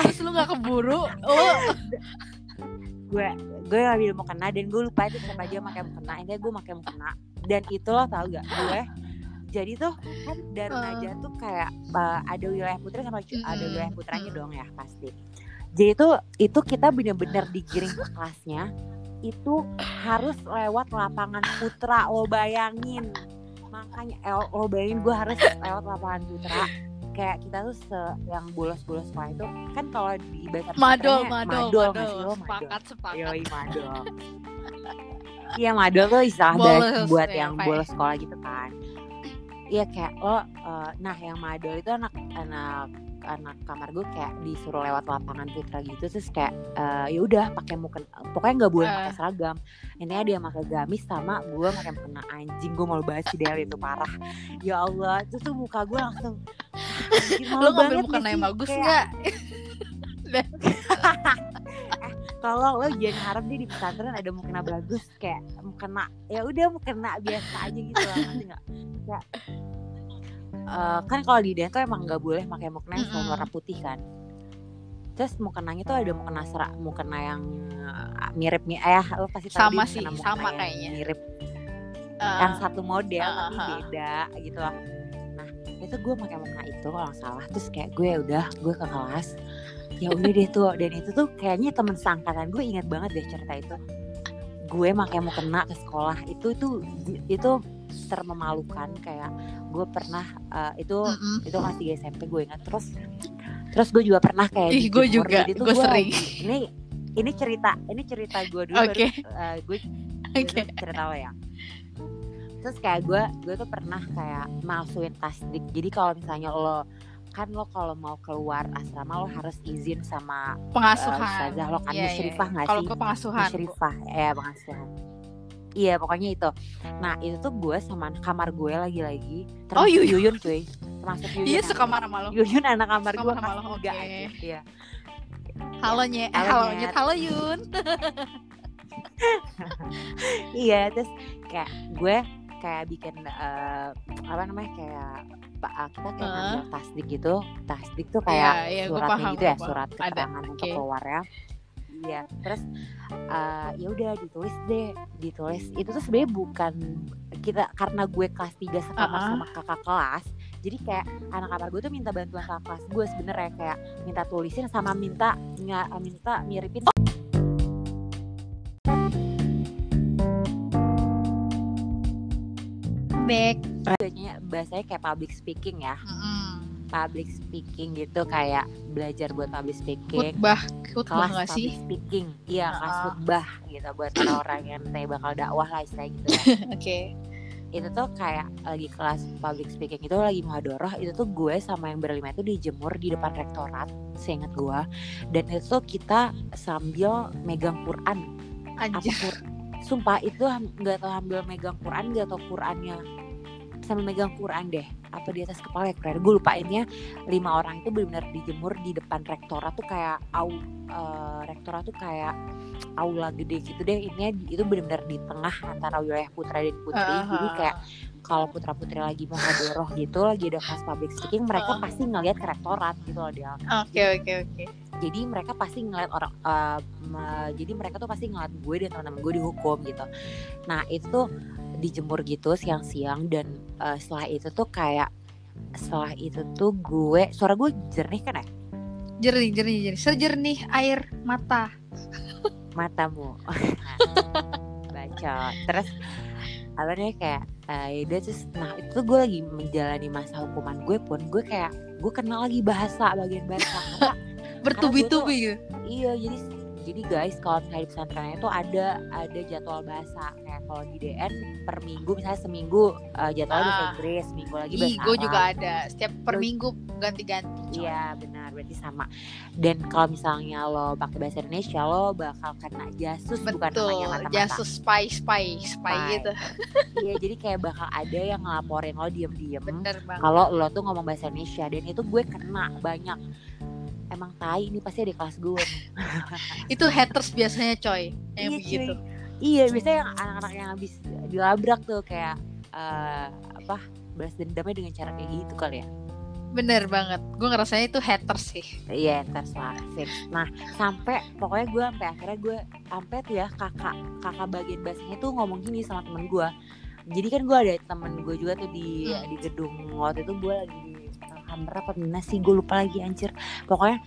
Terus lu gak keburu? Oh. Gue gue ngambil mau kena dan gue lupa itu siapa aja pakai mau kena intinya gue pakai mau kena dan itu lo tau gak gue jadi tuh kan dan Uh. aja tuh kayak uh, ada wilayah putri sama cu- ada wilayah putranya Mm. dong ya pasti jadi tuh itu kita bener-bener digiring ke kelasnya itu harus lewat lapangan putra lo bayangin makanya eh, lo bayangin gue harus lewat lapangan putra kayak kita tuh se yang bolos-bolos sekolah itu kan kalau di bahasa Madol, madol, madol, madol. sih lo madol Sepakat, sepakat. Yoi madol. Iya madol tuh istilah Bolos, buat ya, yang bolos sekolah gitu kan. Iya kayak lo, eh, nah yang madol itu anak anak anak kamar gue kayak disuruh lewat lapangan putra gitu terus kayak eh, ya udah pakai mukena pokoknya nggak boleh Eh. pakai seragam intinya dia pakai gamis sama gue pakai mukena anjing gue malu banget sih Del itu parah ya Allah itu tuh muka gue langsung malu Lo ngambil mukena yang bagus nggak? kalau lo jangan harap dia di pesantren ada mukena bagus kayak mukena ya udah mukena biasa aja gitu lah nggak kayak eh, kan kalau di Dento emang nggak boleh pakai mukena yang Mm-mm. warna putih kan terus mukenanya tuh ada mukena serak mukena yang eh, mirip nih eh lo pasti tahu Sama sih, sama yang kayaknya. mirip Eh, yang satu model Ah, tapi ah, ah. beda gitu loh nah itu gue pakai mukena itu kalau salah terus kayak gue ya udah gue ke kelas ya udah deh tuh dan itu tuh kayaknya temen seangkatan gue ingat banget deh cerita itu gue pakai mukena ke sekolah itu itu itu termemalukan kayak gue pernah eh, itu mm-mm. itu kelas 3 SMP gue ingat terus terus gue juga pernah kayak Ih, gue juga, tuh gue sering. ini ini cerita ini cerita gue dulu Oke. baru eh, gue Oke. itu cerita lo ya terus kayak gue gue tuh pernah kayak masukin tasdik jadi kalau misalnya lo kan lo kalau mau keluar asrama lo harus izin sama Pengasuhan. Eh, ustazah lo kan Iya, iya, musyrifah iya. nggak Kalau sih? gue pengasuhan. musyrifah ya pengasuhan iya pokoknya itu nah itu tuh gue sama kamar gue lagi-lagi termasuk Yuyun. Yuyun cuy termasuk Yuyun Iya sekamar sama lo. Yuyun anak kamar gue sama lo, oke. aja iya Halo Nye, eh, Halo, Nyet. Nyet, halo Yun. iya terus kayak gue kayak bikin eh, apa namanya kayak pak kita kayak Heeh. ngambil tasdik gitu tasdik tuh kayak Iya, iya, gue suratnya paham, gitu ya paham. surat keterangan untuk keluar ya iya terus eh, ya udah ditulis deh ditulis itu tuh sebenarnya bukan kita karena gue kelas 3 sekamar Uh-uh. sama kakak kelas jadi kayak anak kamar gue tuh minta bantuan kakak kelas gue sebenarnya kayak minta tulisin sama minta nggak minta miripin Back. biasanya bahasanya kayak public speaking ya public speaking gitu kayak belajar buat public speaking Khutbah, khutbah kelas nggak sih? public speaking iya kelas Ah. khutbah gitu buat orang-orang yang nanti bakal dakwah lah istilahnya gitu ya Oke. itu tuh kayak lagi kelas public speaking itu lagi muhadoroh itu tuh gue sama yang berlima itu dijemur di depan rektorat seingat gue dan itu tuh kita sambil megang Quran apa Anjir. Sumpah itu nggak tahu sambil megang Quran nggak tahu Qurannya sambil megang Quran deh apa di atas kepala ya Quran gue lupainnya lima orang itu benar-benar dijemur di depan rektorat tuh kayak au eh, rektorat tuh kayak aula gede gitu deh ini itu benar-benar di tengah antara wilayah putra dan putri jadi Aha. kayak kalau putra putri lagi mau ngadoroh gitu lagi ada kelas public speaking mereka Ah. pasti ngelihat ke rektorat gitu loh dia Oke, oke, oke. Jadi mereka pasti ngeliat orang eh, me- jadi mereka tuh pasti ngeliat gue dan teman-teman gue dihukum gitu. Nah itu tuh dijemur gitu siang-siang dan eh, setelah itu tuh kayak setelah itu tuh gue suara gue jernih kan ya? Jernih, jernih, jernih. Sejernih air mata. matamu. Baca terus apa nih kayak terus nah itu tuh gue lagi menjalani masa hukuman gue pun gue kayak gue kenal lagi bahasa bagian bahasa Bertubi-tubi gitu. Iya, jadi jadi guys kalau misalnya di pesantren itu ada ada jadwal bahasa kayak kalau di DN per minggu misalnya seminggu uh, jadwalnya bahasa Ah. Inggris, seminggu lagi Ih, bahasa gue Arab. juga ada. Setiap per minggu ganti-ganti. Iya benar berarti sama. Dan kalau misalnya lo pakai bahasa Indonesia lo bakal kena jasus bukan Betul. namanya mata-mata. Jasus spy, spy, spy Spy. gitu. Iya jadi kayak bakal ada yang ngelaporin lo diem-diem Bener banget. kalau lo tuh ngomong bahasa Indonesia dan itu gue kena banyak. Emang tai ini pasti ada kelas gue. Itu haters biasanya coy. Yang Iya, begitu. cuy. Iya, biasanya yang anak-anak yang habis dilabrak tuh kayak eh, apa? balas dendamnya dengan cara kayak gitu kali ya. Bener banget. Gue ngerasanya itu haters sih. Iya, terserah fix. Nah, sampai pokoknya gue sampai akhirnya gue sampai tuh ya kakak kakak bagian bahasanya tuh ngomong gini sama temen gue. jadi kan gue ada temen gue juga tuh di Hmm. di gedung waktu itu gue lagi di Hamra apa Mina sih? Gue lupa lagi anjir. Pokoknya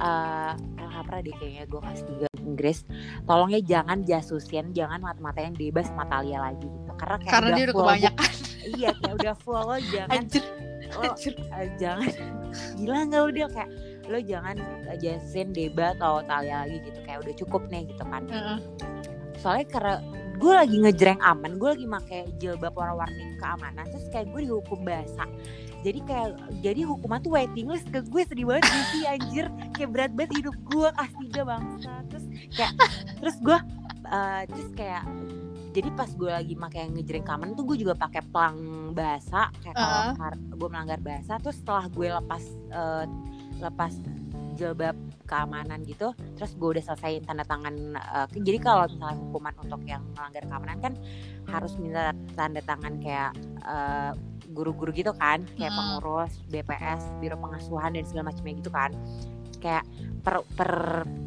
eh Hamra deh kayaknya gue kelas 3 Inggris. Tolong ya jangan jasusin jangan mata-matain bebas sama Talia lagi gitu. Karena kayak Karena dia udah full, kebanyakan. iya kayak udah full lo jangan Anjir. lo eh, jangan. Gila nggak udah kayak lo jangan jasusin Deba atau Talia lagi gitu. Kayak udah cukup nih gitu kan. Heeh. soalnya karena gue lagi ngejreng aman gue lagi pakai jilbab warna-warni keamanan terus kayak gue dihukum basah jadi kayak jadi hukuman tuh waiting list ke gue sedih banget sih anjir? Kayak berat banget hidup gue kelas tiga bangsa. Terus kayak terus gue eh, terus kayak jadi pas gue lagi pakai ngejreng keamanan tuh gue juga pakai pelang bahasa kayak Uh-uh. kalau gue melanggar bahasa. Terus setelah gue lepas eh, lepas jilbab keamanan gitu terus gue udah selesaiin tanda tangan ke- jadi kalau misalnya hukuman untuk yang melanggar keamanan kan harus minta tanda tangan kayak eh, guru-guru gitu kan kayak pengurus BPS biro pengasuhan dan segala macamnya gitu kan. Kayak per per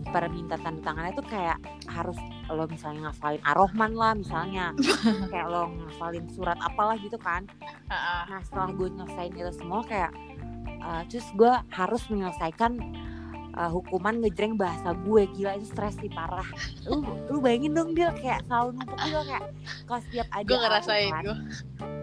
permintaan tanda tangannya tuh kayak harus lo misalnya ngafalin Ar-Rahman lah misalnya. Kayak lo ngafalin surat apalah gitu kan. Nah setelah gue nyelesain itu semua kayak uh, terus gue harus menyelesaikan uh, hukuman ngejreng bahasa gue gila itu stres sih parah. Lu lu bayangin dong dia kayak selalu numpuk gitu kayak kalau setiap ada Gue ngerasain gue.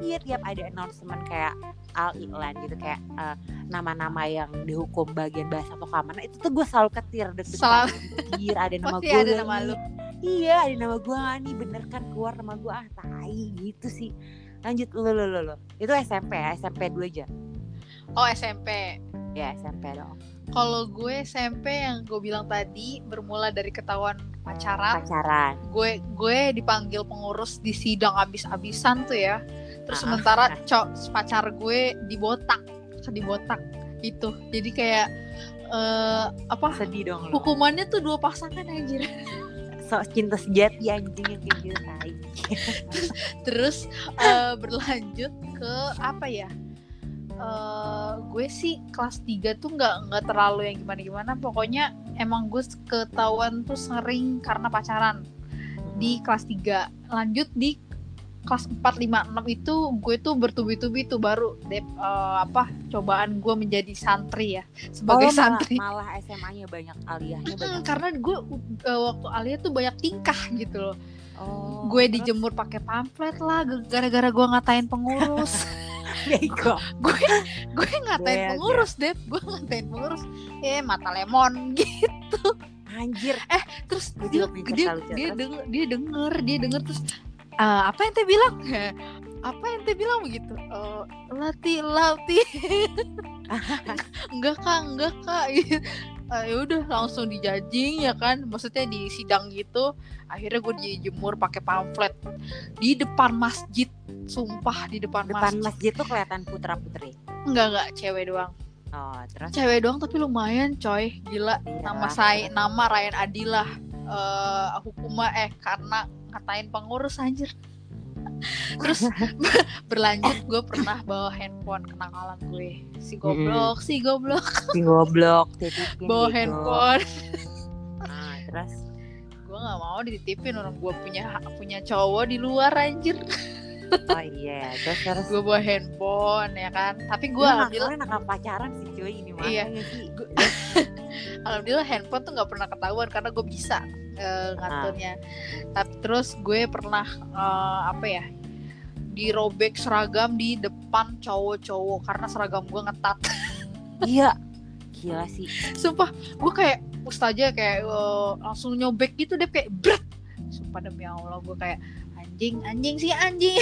iya tiap ada announcement kayak al iklan gitu kayak uh, nama-nama yang dihukum bagian bahasa atau keamanan itu tuh gue selalu ketir Selalu. anjir ada nama gue ada nama lu. iya ada nama gue nih bener kan keluar nama gue ah tai gitu sih lanjut lu lu lu, lu. itu SMP ya SMP dulu aja Oh SMP. ya SMP dong Kalau gue SMP yang gue bilang tadi bermula dari ketahuan pacaran. pacaran Gue gue dipanggil pengurus di sidang abis-abisan tuh ya. Terus Ah. sementara cok pacar gue dibotak, dibotak itu. Jadi kayak eh apa? sedih dong lo Hukumannya tuh dua pasangan anjir. so cinta sejati anjing yang kayak gitu tai Terus eh, berlanjut ke apa ya? Eh, gue sih kelas 3 tuh nggak nggak terlalu yang gimana-gimana. Pokoknya emang gue ketahuan tuh sering karena pacaran di kelas 3. Lanjut di kelas 4, 5, 6 itu gue tuh bertubi-tubi tuh baru dep, eh, apa cobaan gue menjadi santri ya sebagai Oh, malah, santri. malah SMA-nya banyak aliyahnya Mm, banyak karena gue eh, waktu alia tuh banyak tingkah gitu loh. oh, gue terus? dijemur pakai pamflet lah gara-gara gue ngatain pengurus. Bego. gue gue ngatain Bego. pengurus deh gue ngatain pengurus. Eh mata lemon gitu. Anjir. Terus Gue dia punya dia dia terus? denger dia denger dia denger terus "Eh, apa yang teh bilang? Apa yang teh bilang? Begitu. "Eh, lati lati. Enggak kak enggak kak Eh, ya udah langsung dijajing ya kan? Maksudnya di sidang gitu. Akhirnya gue dijemur pakai pamflet di depan masjid. Sumpah di depan, depan masjid. masjid tuh kelihatan putra putri enggak enggak. Cewek doang. Oh terus? Cewek doang tapi lumayan coy. Gila. Iya. Nama saya nama Ryan Adilah. Eh hukumnya eh karena ngatain pengurus anjir terus berlanjut gue pernah bawa handphone kenakalan gue. Si goblok si goblok. Si goblok bawa gitu. handphone. Nah, terus? Gue nggak mau dititipin orang gue punya punya cowok di luar anjir. Oh iya terus terus? Gue bawa handphone ya kan? Tapi gue Lu alhamdulillah anak pacaran sih cuy ini mah Iya. ya sih alhamdulillah handphone tuh nggak pernah ketahuan karena gue bisa eh, ngaturnya. Tapi terus gue pernah eh, apa ya dirobek seragam di depan cowok-cowok karena seragam gue ngetat. Iya. Gila sih. Sumpah gue kayak ustazah kayak eh, langsung nyobek gitu deh kayak bret sumpah demi allah gue kayak anjing anjing sih anjing.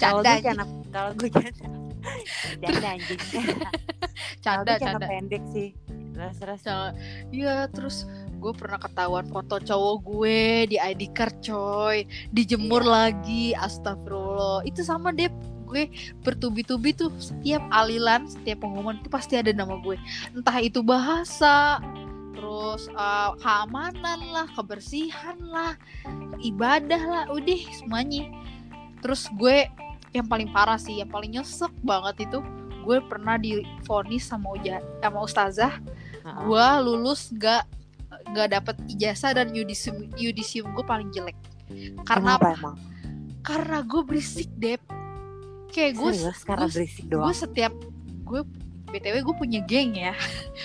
Kalau canda gue cana kalau gue cana canda anjing. Canda canda. pendek sih terus terus Canda. Iya terus gue pernah ketahuan foto cowok gue di ID card coy. Dijemur Iya. lagi astagfirullah. Itu sama deh gue bertubi-tubi tuh setiap alilan setiap pengumuman itu pasti ada nama gue. Entah itu bahasa terus uh, keamanan lah kebersihan lah ibadah lah udah semuanya. Terus gue yang paling parah sih yang paling nyesek banget itu gue pernah difonis sama uja sama ustazah Heeh. gue lulus gak gak dapet ijazah dan yudisium yudisium gue paling jelek. Karena Kenapa emang? Karena gue berisik dep. Kayak gue karena gue- berisik gue doang setiap gue btw gue punya geng ya.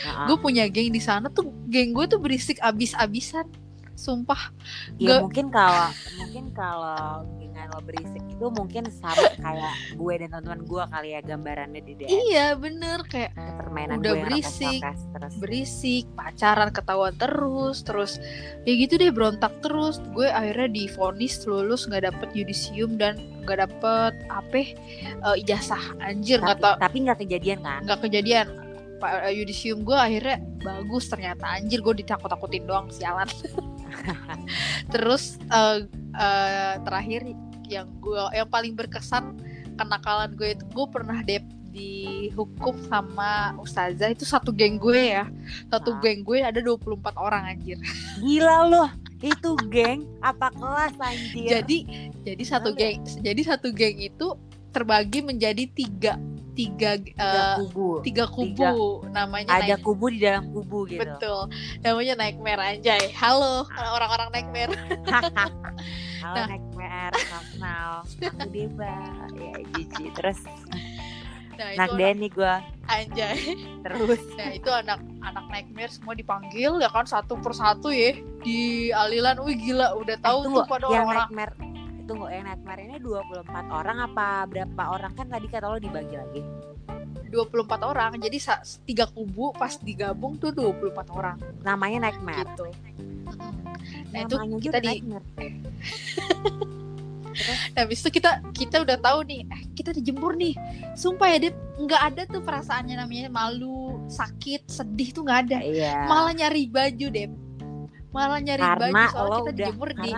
Nah, gue punya geng di sana tuh geng gue tuh berisik abis-abisan sumpah. Ya gak- mungkin kalau mungkin kalau dengan lo berisik itu mungkin sama kayak gue dan teman-teman gue kali ya gambarannya di DM iya bener. Kayak permainan udah gue berisik. terus. berisik pacaran ketahuan terus terus ya gitu deh berontak terus. Gue akhirnya divonis lulus nggak dapet yudisium dan nggak dapet apa eh, ijazah. Anjir nggak tapi tau. tapi nggak kejadian kan? Nggak kejadian. Pak eh, yudisium gue akhirnya bagus ternyata. Anjir gue ditakut-takutin doang sialan terus eh, eh, terakhir yang gue yang paling berkesan kenakalan gue itu gue pernah dep dihukum sama ustazah itu satu geng gue ya satu Ah. geng gue ada 24 orang anjir gila loh itu geng apa kelas anjir jadi jadi satu Lalu? geng jadi satu geng itu terbagi menjadi tiga tiga tiga eh, kubu. tiga kubu. Namanya ada naik kubu di dalam kubu gitu. Betul. Namanya naik merah anjay. Halo orang-orang naik merah Halo Nah. naik PR, kenal. Aku Deba. Ya Gigi. Terus. Nah itu anak Denny gue anjay. Terus. Nah itu anak anak nightmare semua dipanggil ya kan satu persatu ya. Di alilan wih gila. Udah tahu Eh, tuh pada orang-orang. nightmare Tunggu yang nightmare ini 24 orang apa berapa orang? Kan tadi kata lo dibagi lagi. 24 orang jadi tiga kubu pas digabung tuh 24 orang. Namanya nightmare gitu. Nah itu kita di Nah, habis itu kita kita udah tahu nih, eh, kita dijemur nih. Sumpah ya, Dep, nggak ada tuh perasaannya namanya malu, sakit, sedih tuh nggak ada. Iya. Malah nyari baju, Dep. Malah nyari baju Karena soalnya lo kita udah dijemur di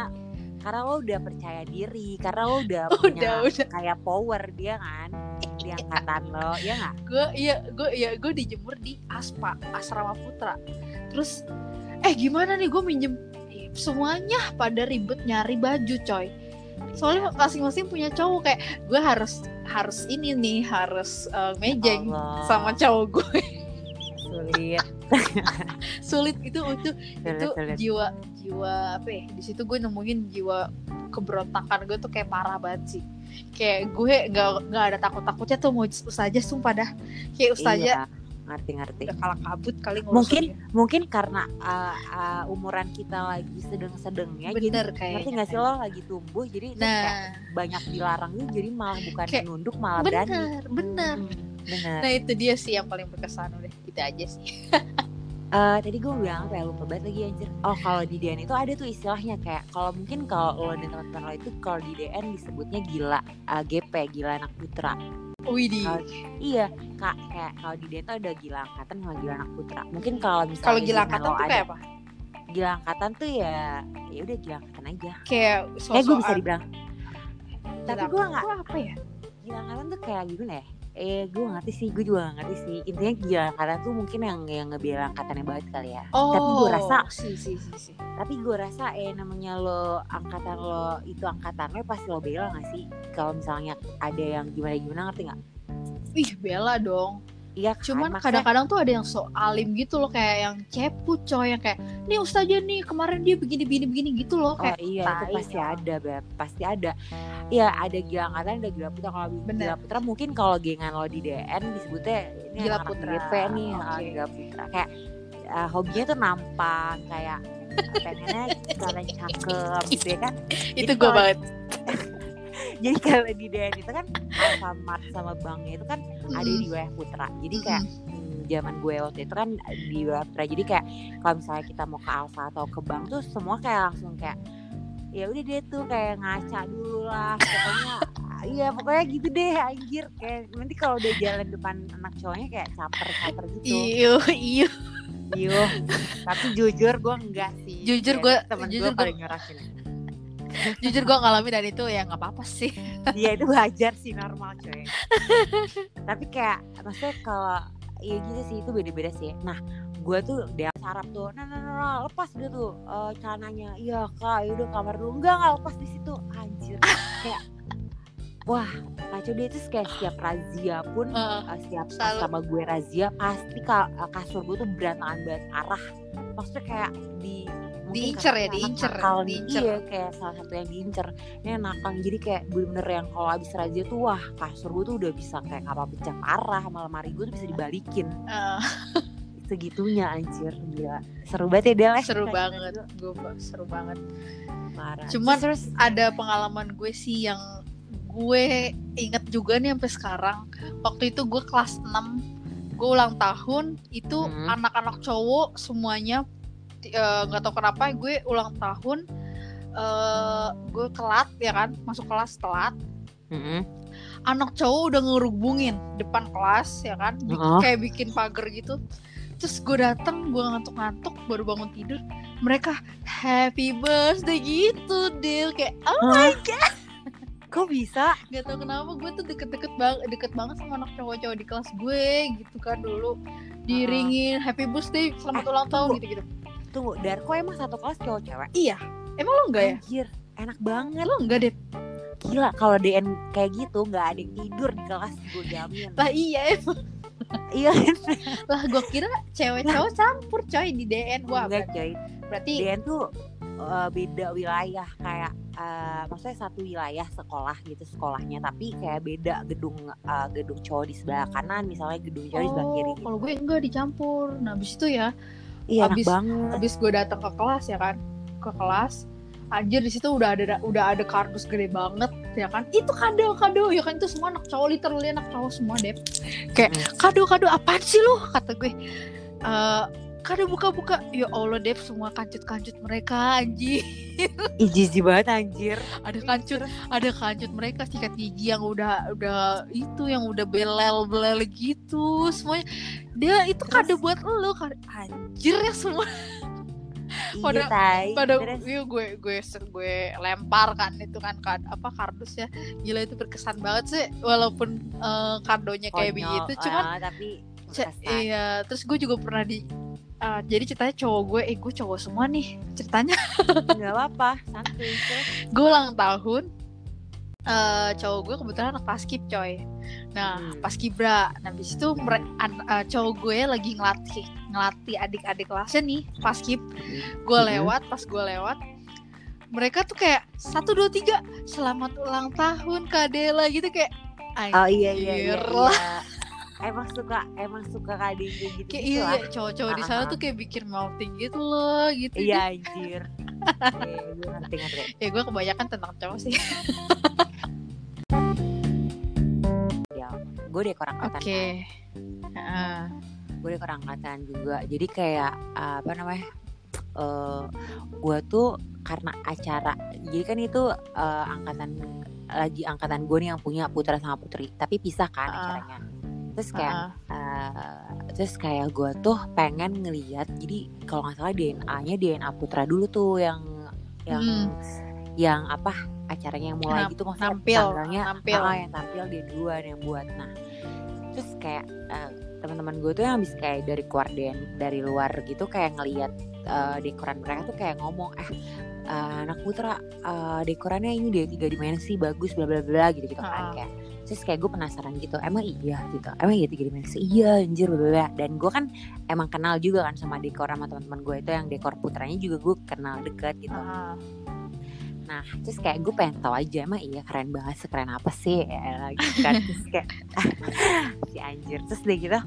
Karena lo udah percaya diri Karena lo udah Udah, punya udah. kayak power dia kan Di angkatan lo Ya gak? gue iya gue iya gue dijemur di aspa asrama putra. Terus eh gimana nih gue minjem semuanya pada ribet nyari baju coy. Soalnya masing-masing punya cowok kayak gue harus harus ini nih harus eh, mejeng Allah, sama cowok gue Sulit. Sulit itu itu Sulit, itu sulit. jiwa jiwa apa ya di situ gue nemuin jiwa keberontakan gue tuh kayak parah banget sih. Kayak gue nggak nggak ada takut takutnya tuh mau ustazah sumpah dah. Kayak ustazah Iya, ngerti-ngerti. udah kalah kabut kali ngurusin Mungkin dia. mungkin karena uh, uh, umuran kita lagi sedang-sedangnya jadi bener ngerti kayaknya gak sih lo lagi tumbuh jadi terus kayak nah banyak dilarangnya jadi malah bukan Kayak, nunduk malah berani. bener. Bener Hmm, bener. Nah itu dia sih yang paling berkesan udah itu aja sih Eh, tadi gue bilang apa ya lupa banget lagi anjir. Oh kalau di DN itu ada tuh istilahnya kayak kalau mungkin kalau lo dan teman-teman lo itu kalau di DN disebutnya gila uh, GP gila anak putra. Kalau- iya kak kayak kalau di DN tuh ada gila angkatan sama gila anak putra. Mungkin kalau misalnya kalau gila angkatan tuh ada kayak apa? Gila angkatan tuh ya ya udah gila angkatan aja. Kayak kayak gue bisa dibilang. Tapi gue nggak apa ya? Gila angkatan tuh kayak gimana ya eh gue ngerti sih gue juga gak ngerti sih. Intinya gila angkatan tuh mungkin yang yang ngebilang angkatannya banget kali ya. Oh tapi gue rasa si si si si. tapi gue rasa eh namanya lo angkatan lo itu angkatan lo pasti lo bela gak sih? Kalau misalnya ada yang gimana gimana ngerti nggak? Ih bela dong iya kan Cuman kadang-kadang tuh ada yang so alim gitu loh kayak yang cepu coy yang kayak nih ustazah nih kemarin dia begini begini begini gitu loh Oh kayak iya itu tai pasti ada Beb. pasti ada. Iya ada gila angkatan ada gila putra kalau gila putra mungkin kalau gengan lo di DN disebutnya ini Gila putra. GP nih Oke. gila putra kayak ah, hobinya tuh nampang kayak pengennya kalian cakep gitu ya kan. itu gue banget Jadi kalau di DN itu kan Alfamart sama banknya itu kan ada di wilayah putra. Jadi kayak hmm, zaman gue waktu itu kan di wilayah putra. Jadi kayak kalau misalnya kita mau ke Alfa atau ke bank tuh semua kayak langsung kayak ya udah dia tuh kayak ngaca dulu lah pokoknya iya pokoknya gitu deh anjir. Kayak nanti kalau udah jalan depan anak cowoknya kayak caper-caper gitu. Iyo iyo Iyo. tapi jujur gue enggak sih. Jujur gue- temen jujur gue paling nyorakin jujur gue ngalamin dan itu ya nggak apa-apa sih Iya itu wajar sih normal coy. Tapi kayak maksudnya kalau ya gitu sih itu beda-beda sih. Nah gue tuh dia sarap tuh, nah nah nah, nah, lepas dia tuh eh, celananya. Iya kak, yaudah kamar dulu. Enggak nggak lepas di situ. Anjir kayak wah kacau dia tuh kayak setiap razia pun Heeh. eh, setiap Selalu. sama gue razia pasti ka- eh, kasur gue tuh berantakan banget arah. Maksudnya kayak di diincer ya diincer diincer. Iya kayak salah satu yang diincer. Ini nakal jadi kayak bener-bener yang kalau abis razia tuh wah kasur gue tuh udah bisa kayak kapal pecah parah sama lemari gue tuh bisa dibalikin. Eh, segitunya anjir gila. Seru banget ya Del ya? seru Kayak banget. gue seru banget. Parah. Cuman- terus, ada pengalaman gue sih yang gue inget juga nih sampai sekarang. Waktu itu gue kelas 6 gue ulang tahun itu Hmm. anak-anak cowok semuanya eh, nggak tahu kenapa gue ulang tahun eh gue telat ya kan? Masuk kelas telat. Mm-mm. anak cowok udah ngerubungin depan kelas ya kan? Bi- Heeh. kayak bikin pagar gitu. Terus gue datang gue ngantuk-ngantuk baru bangun tidur. Mereka happy birthday gitu Del kayak oh Hah? kok bisa? Gak tau kenapa gue tuh deket-deket banget deket banget sama anak cowok-cowok di kelas gue gitu kan dulu. Diringin happy birthday selamat Eh, ulang tahun gitu-gitu tunggu Darko emang satu kelas cowok cewek? Iya. Emang lo enggak ya? Anjir enak banget. Lo enggak deh gila kalau DN kayak gitu nggak ada yang tidur di kelas gue jamin. Lah iya emang. Iya. Lah gue kira cewek cowok campur coy di DN wah enggak berarti, coy. berarti DN tuh uh, beda wilayah kayak uh, maksudnya satu wilayah sekolah gitu sekolahnya. Tapi kayak beda gedung uh, gedung cowok di sebelah kanan misalnya gedung cowok di sebelah kiri oh kalau gue enggak dicampur. Nah abis itu ya iya abis- banget abis gue datang ke kelas ya kan? Ke kelas. Anjir di situ udah ada udah ada kardus gede banget ya kan? Itu kado kado ya kan itu semua anak cowok literally anak cowok semua deh kayak kado kado apaan sih lu? kata gue. Eh kado buka buka ya allah deh semua kancut kancut mereka anjir. Ih, jijik banget anjir. Ada kancut ada kancut mereka sikat gigi yang udah udah itu yang udah belel belel gitu semuanya. Dia itu kado buat lo kado anjir ya semua. Iya Pada- tai pada iya, gue gue gue lempar kan itu kan kad, apa kardus ya. Gila itu berkesan banget sih walaupun eh, kadonya kayak konyol, begitu cuman ah, tapi berkesan. iya terus gue juga pernah di eh, jadi ceritanya cowok gue eh gue cowok semua nih ceritanya nggak apa-apa terus gue ulang tahun eh cowok gue kebetulan anak paskib coy nah Hmm. paskibra nah habis itu eh, cowok gue lagi ngelatih ngelatih adik-adik kelasnya nih paskib gue Mhm. lewat pas gue lewat mereka tuh kayak satu dua tiga selamat ulang tahun kak Dela gitu kayak oh iya iya iya, lah. iya. Emang suka emang suka kadang kayak gitu kayak gitu iya lah. iya, cowok-cowok di sana tuh kayak bikin melting gitu loh gitu Iya anjir. Gue ngerti ngerti. ya gue kebanyakan tentang cowok sih Ya, gue dekor angkatan. oke. Heeh. Gue dekor angkatan juga. Jadi kayak uh, apa namanya? eh gue tuh karena acara. Jadi kan itu uh, angkatan lagi angkatan gue nih yang punya putra sama putri. Tapi pisah kan Ah. acaranya. Terus kayak Heeh. uh, terus kayak gue tuh pengen ngeliat. Jadi kalau nggak salah DNA-nya DNA putra dulu tuh yang yang Hmm. yang apa acaranya yang mulai Nam- gitu maksudnya nampil, tanggalnya nampil. ah, yang tampil dia duluan yang buat nah terus kayak eh, teman-teman gue tuh yang habis kayak dari keluar dari luar gitu kayak ngelihat eh, dekoran mereka tuh kayak ngomong eh eh, anak putra eh, dekorannya ini dia tiga dimensi bagus bla bla bla gitu gitu kan Ah. kayak terus kayak gue penasaran gitu emang iya gitu emang iya tiga dimensi iya anjir bla dan gue kan emang kenal juga kan sama dekor sama teman-teman gue itu yang dekor putranya juga gue kenal deket gitu Heeh. Nah, terus kayak gue pengen tahu aja emang iya keren banget sekeren apa sih ya, gitu kan terus kayak si anjir terus deh gitu.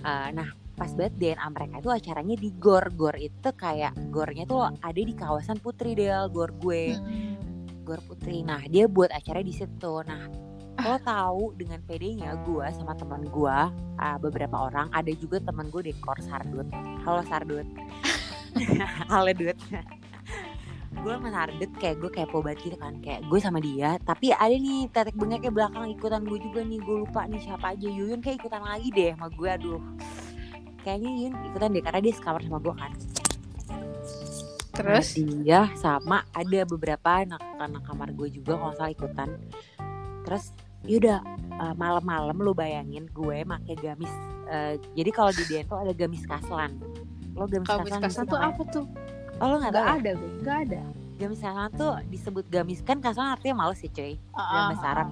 eh, nah pas banget DNA mereka itu acaranya di gor gor itu kayak gornya tuh ada di kawasan Putri Del gor gue Hmm. gor Putri. Nah dia buat acara di situ. Nah lo tahu dengan PD-nya gue sama teman gue eh, beberapa orang ada juga teman gue dekor Sardut. Halo Sardut. Halo Dut. gue sama Sardut kayak gue kepo banget gitu kan kayak gue sama dia tapi ada nih tetek bengeknya belakang ikutan gue juga nih gue lupa nih siapa aja Yuyun kayak ikutan lagi deh sama gue aduh kayaknya Yuyun ikutan deh karena dia sekamar sama gue kan terus Nah, dia sama ada beberapa anak anak kamar gue juga kalau salah ikutan terus yaudah eh, malam-malam lu bayangin gue make gamis eh, jadi kalau di dia tuh ada gamis kaslan lo gamis kamis kaslan mesti tuh namanya- apa tuh oh lo nggak ya? ada gue nggak ada gamis kaslan tuh disebut gamis kan kaslan artinya males ya cuy Ah, bahasa Arab.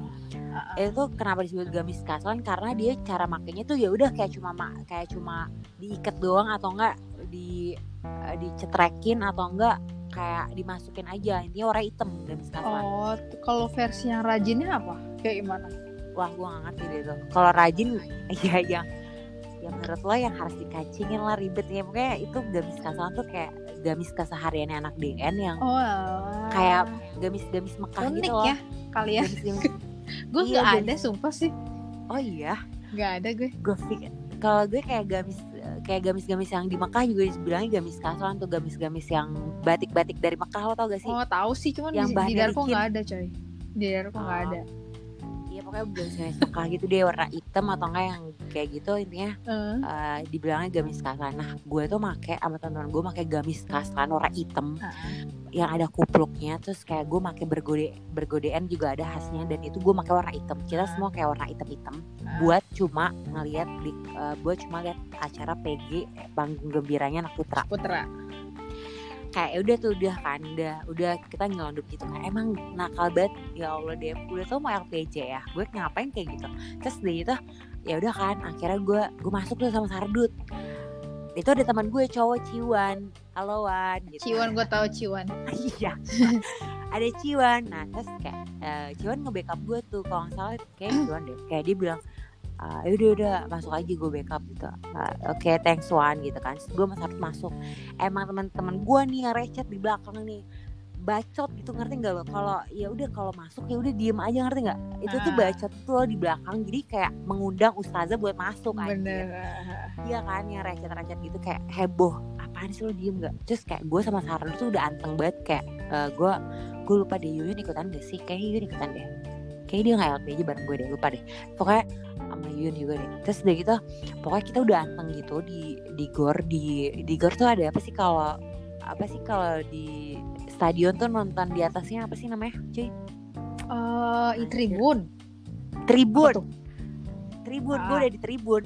ah, ah. itu kenapa disebut gamis kaslan karena dia cara makainya tuh ya udah kayak cuma ma- kayak cuma diikat doang atau enggak di uh, dicetrekin atau enggak kayak dimasukin aja intinya warna hitam gamis kasalan Oh, kalau versi yang rajinnya apa? Kayak gimana? wah gue gak ngerti deh tuh kalau rajin ya yang yang menurut lo yang harus dikacingin lah ribet ya pokoknya itu gamis kasalan tuh kayak gamis kesehariannya anak DN yang Oh, alah. Kayak gamis-gamis Mekah unik gitu loh ya kalian. Gue Iya, gamis- ada, sumpah sih. oh iya Nggak ada gue. gue pikir kalau gue kayak gamis kayak gamis-gamis yang di Mekah juga dibilangnya gamis kasalan tuh gamis-gamis yang batik-batik dari Mekah lo tau gak sih Oh, tahu sih, cuman Yang di, di Darko nggak ada, coy. Di Darko nggak Oh. ada. Iya pokoknya gamis-gamis Mekah gitu deh warna hitam atau enggak yang kayak gitu intinya Eh, eh, dibilangnya gamis kasalan. Nah gue tuh make sama teman-teman gue make gamis kasalan warna hitam ah. Yang ada kupluknya terus kayak gue make bergode bergodean juga ada khasnya dan itu gue make warna hitam. Kita Ah. semua kayak warna hitam-hitam Ah. buat cuma ngeliat di eh, buat cuma lihat acara PG eh, panggung gembiranya anak putra. Putra. kayak ya udah tuh udah kan udah udah kita nyelondup gitu kan emang nakal banget ya Allah deh udah tau mau LPJ ya gue ngapain kayak gitu terus deh gitu ya udah kan akhirnya gue gue masuk tuh sama Sardut itu ada teman gue cowok Ciwan. Halo Wan gitu. Ciwan gue tahu Ciwan. iya. Ada Ciwan. Nah terus kayak eh, Ciwan nge-backup gue tuh. Kalau nggak salah kayak Ciwan deh. Kayak dia bilang ah udah udah masuk aja gue backup gitu. Ah, oke thanks Wan gitu kan. Gue harus masuk. Emang teman-teman gue nih yang recet di belakang nih bacot gitu ngerti nggak lo? Kalau ya udah kalau masuk ya udah diem aja ngerti nggak? Itu tuh Ah. bacot tuh lo di belakang jadi kayak mengundang ustazah buat masuk. Bener. Iya kan yang recet-recet gitu kayak heboh apaan sih lo diem gak terus kayak gue sama Sarah tuh udah anteng banget kayak eh, gue gue lupa deh Yuyun ikutan gak sih? Kayak Yuyun ikutan deh. Kayak dia nggak LP aja bareng gue deh lupa deh. Pokoknya sama Yuyun juga deh. Terus udah gitu pokoknya kita udah anteng gitu di di gor di di gor tuh ada apa sih kalau apa sih kalau di stadion tuh nonton di atasnya apa sih namanya cuy? Eh, i Tribun. tribun. Tribun. Gue Ah. udah di tribun.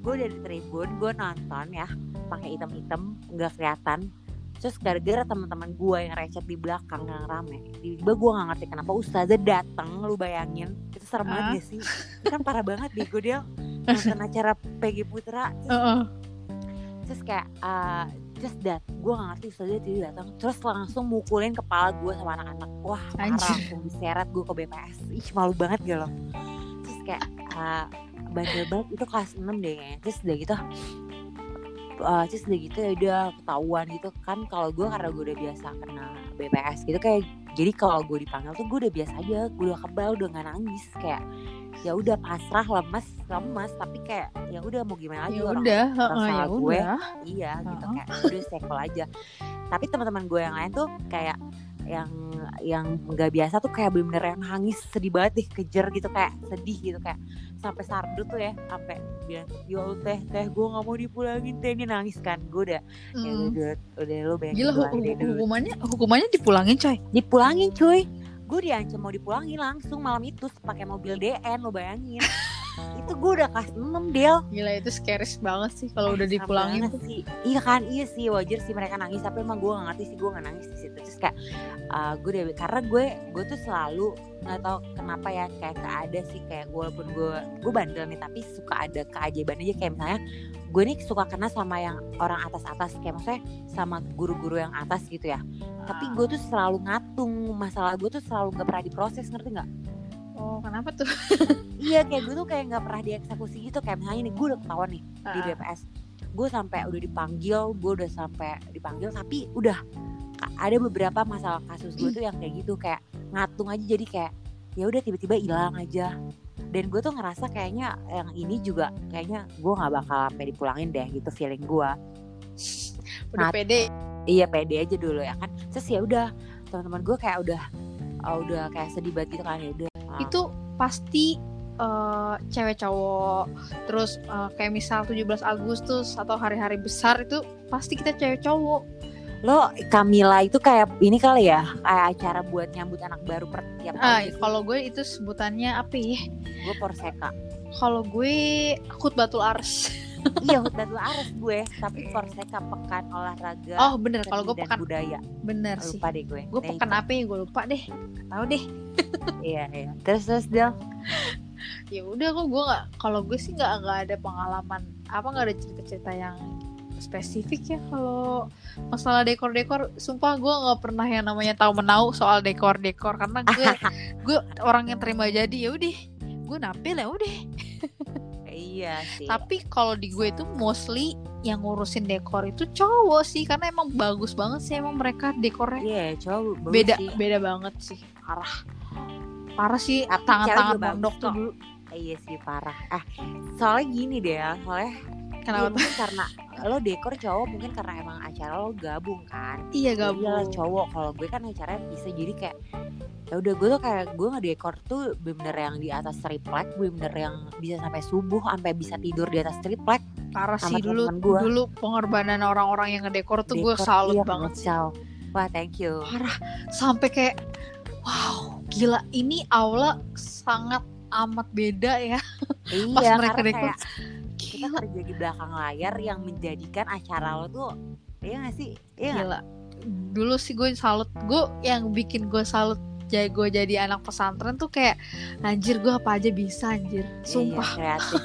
Gue udah di tribun gue nonton ya pakai hitam-hitam nggak kelihatan. Terus gara-gara teman-teman gue yang recet di belakang yang rame tiba-tiba gue nggak ngerti kenapa ustazah datang lu bayangin. Itu serem banget gak sih? Itu kan parah banget deh gue dia nonton acara PG Putra. Terus, Heeh. terus kayak ah, terus dat gue gak ngerti ustazah tiba datang terus langsung mukulin kepala gue sama anak-anak. Wah parah langsung diseret gue ke BPS ih malu banget gak lo? Terus kayak ah, bandel banget. Itu kelas 6 deh kayaknya. Terus udah gitu uh, terus udah gitu ya udah ketahuan gitu kan kalau gue karena gue udah biasa kena BPS gitu kayak jadi kalau gue dipanggil tuh gue udah biasa aja gue udah kebal udah nggak nangis kayak ya udah pasrah lemes lemes tapi kayak ya udah mau gimana lagi Ya orang udah, orang ya gue udah. iya gitu Heeh. kayak udah sekol aja tapi teman-teman gue yang lain tuh kayak yang yang nggak biasa tuh kayak bener-bener yang nangis sedih banget deh kejer gitu kayak sedih gitu kayak sampai sardu tuh ya sampai bilang ya Allah teh teh gue nggak mau dipulangin teh dia nangis kan gue udah ya Mm. udah udah lo bayangin Gila hu- hukumannya hukumannya dipulangin coy. dipulangin cuy gue diancam mau dipulangin langsung malam itu pakai mobil DN lo bayangin itu gue udah kelas 6 Del. Gila itu scary banget sih kalau udah Eh, serem dipulangin tuh. sih. Iya kan, iya sih wajar sih mereka nangis tapi emang gue gak ngerti sih gue gak nangis di situ. Terus kayak uh, gue udah karena gue gue tuh selalu nggak tahu kenapa ya kayak gak ada sih kayak walaupun gue gue bandel nih tapi suka ada keajaiban aja. Kayak misalnya gue nih suka kena sama yang orang atas atas kayak maksudnya sama guru-guru yang atas gitu ya. Tapi gue tuh selalu ngatung masalah gue tuh selalu nggak pernah diproses ngerti nggak Oh, kenapa tuh? iya kayak gue tuh kayak nggak pernah dieksekusi gitu. Kayak misalnya nih gue udah ketahuan nih di Ah. BPS gue sampai udah dipanggil gue udah sampai dipanggil tapi udah ada beberapa masalah kasus gue tuh yang kayak gitu. Kayak ngatung aja jadi kayak ya udah tiba-tiba hilang aja. Dan gue tuh ngerasa kayaknya yang ini juga kayaknya gue nggak bakal sampai dipulangin deh gitu feeling gue. Udah Nah, pede. iya pede aja dulu ya kan. Terus ya udah teman-teman gue kayak udah oh, udah kayak sedih banget gitu kan ya udah. Ah, Itu pasti eh, cewek cowok terus eh, kayak misal 17 Agustus atau hari-hari besar itu pasti kita cewek cowok. Lo Camila itu kayak ini kali ya kayak acara buat nyambut anak baru per tiap ah tahun kalau gue itu sebutannya apa ya? Gue Porseka. Kalau gue khutbatul ars. Iya Hutbatul Ares gue tapi Porseka pekan olahraga oh bener kalau gue pekan budaya. Bener sih. lupa deh gue. Gue Nah, pekan itu. apa ya? Gue lupa deh. Tahu deh iya iya. Terus terus Del? Ya udah kok gue nggak kalau gue sih nggak nggak ada pengalaman apa nggak ada cerita-cerita yang spesifik ya kalau masalah dekor-dekor. Sumpah gue nggak pernah yang namanya tahu menau soal dekor-dekor karena gue gue orang yang terima jadi ya udah gue nampil ya udah. Iya sih. Tapi kalau di gue itu mostly yang ngurusin dekor itu cowok sih karena emang bagus banget sih emang mereka dekornya. Iya cowok bagus beda sih. beda banget sih parah parah sih Tapi tangan-tangan tuh kok. dulu. Iya sih parah. Ah soalnya gini deh ya soalnya kenapa? mungkin karena lo dekor cowok mungkin karena emang acara lo gabung kan. Iya Jadi gabung. cowok. Kalau gue kan acaranya bisa jadi kayak ya udah gue tuh kayak gue ngedekor tuh bener-bener yang di atas triplek bener-bener yang bisa sampai subuh sampai bisa tidur di atas triplek parah sih dulu gua. dulu pengorbanan orang-orang yang ngedekor tuh gue salut iya, banget sih. wah thank you. Parah sampai kayak wow gila. Ini aula sangat amat beda ya. Pas iya mereka karena dekor kita kerja di belakang layar yang menjadikan acara lo tuh iya gak sih? Iya gila. Dulu sih gue salut. Gue yang bikin gue salut jadi gue jadi anak pesantren tuh kayak anjir gue apa aja bisa anjir. Sumpah. iya, kreatif.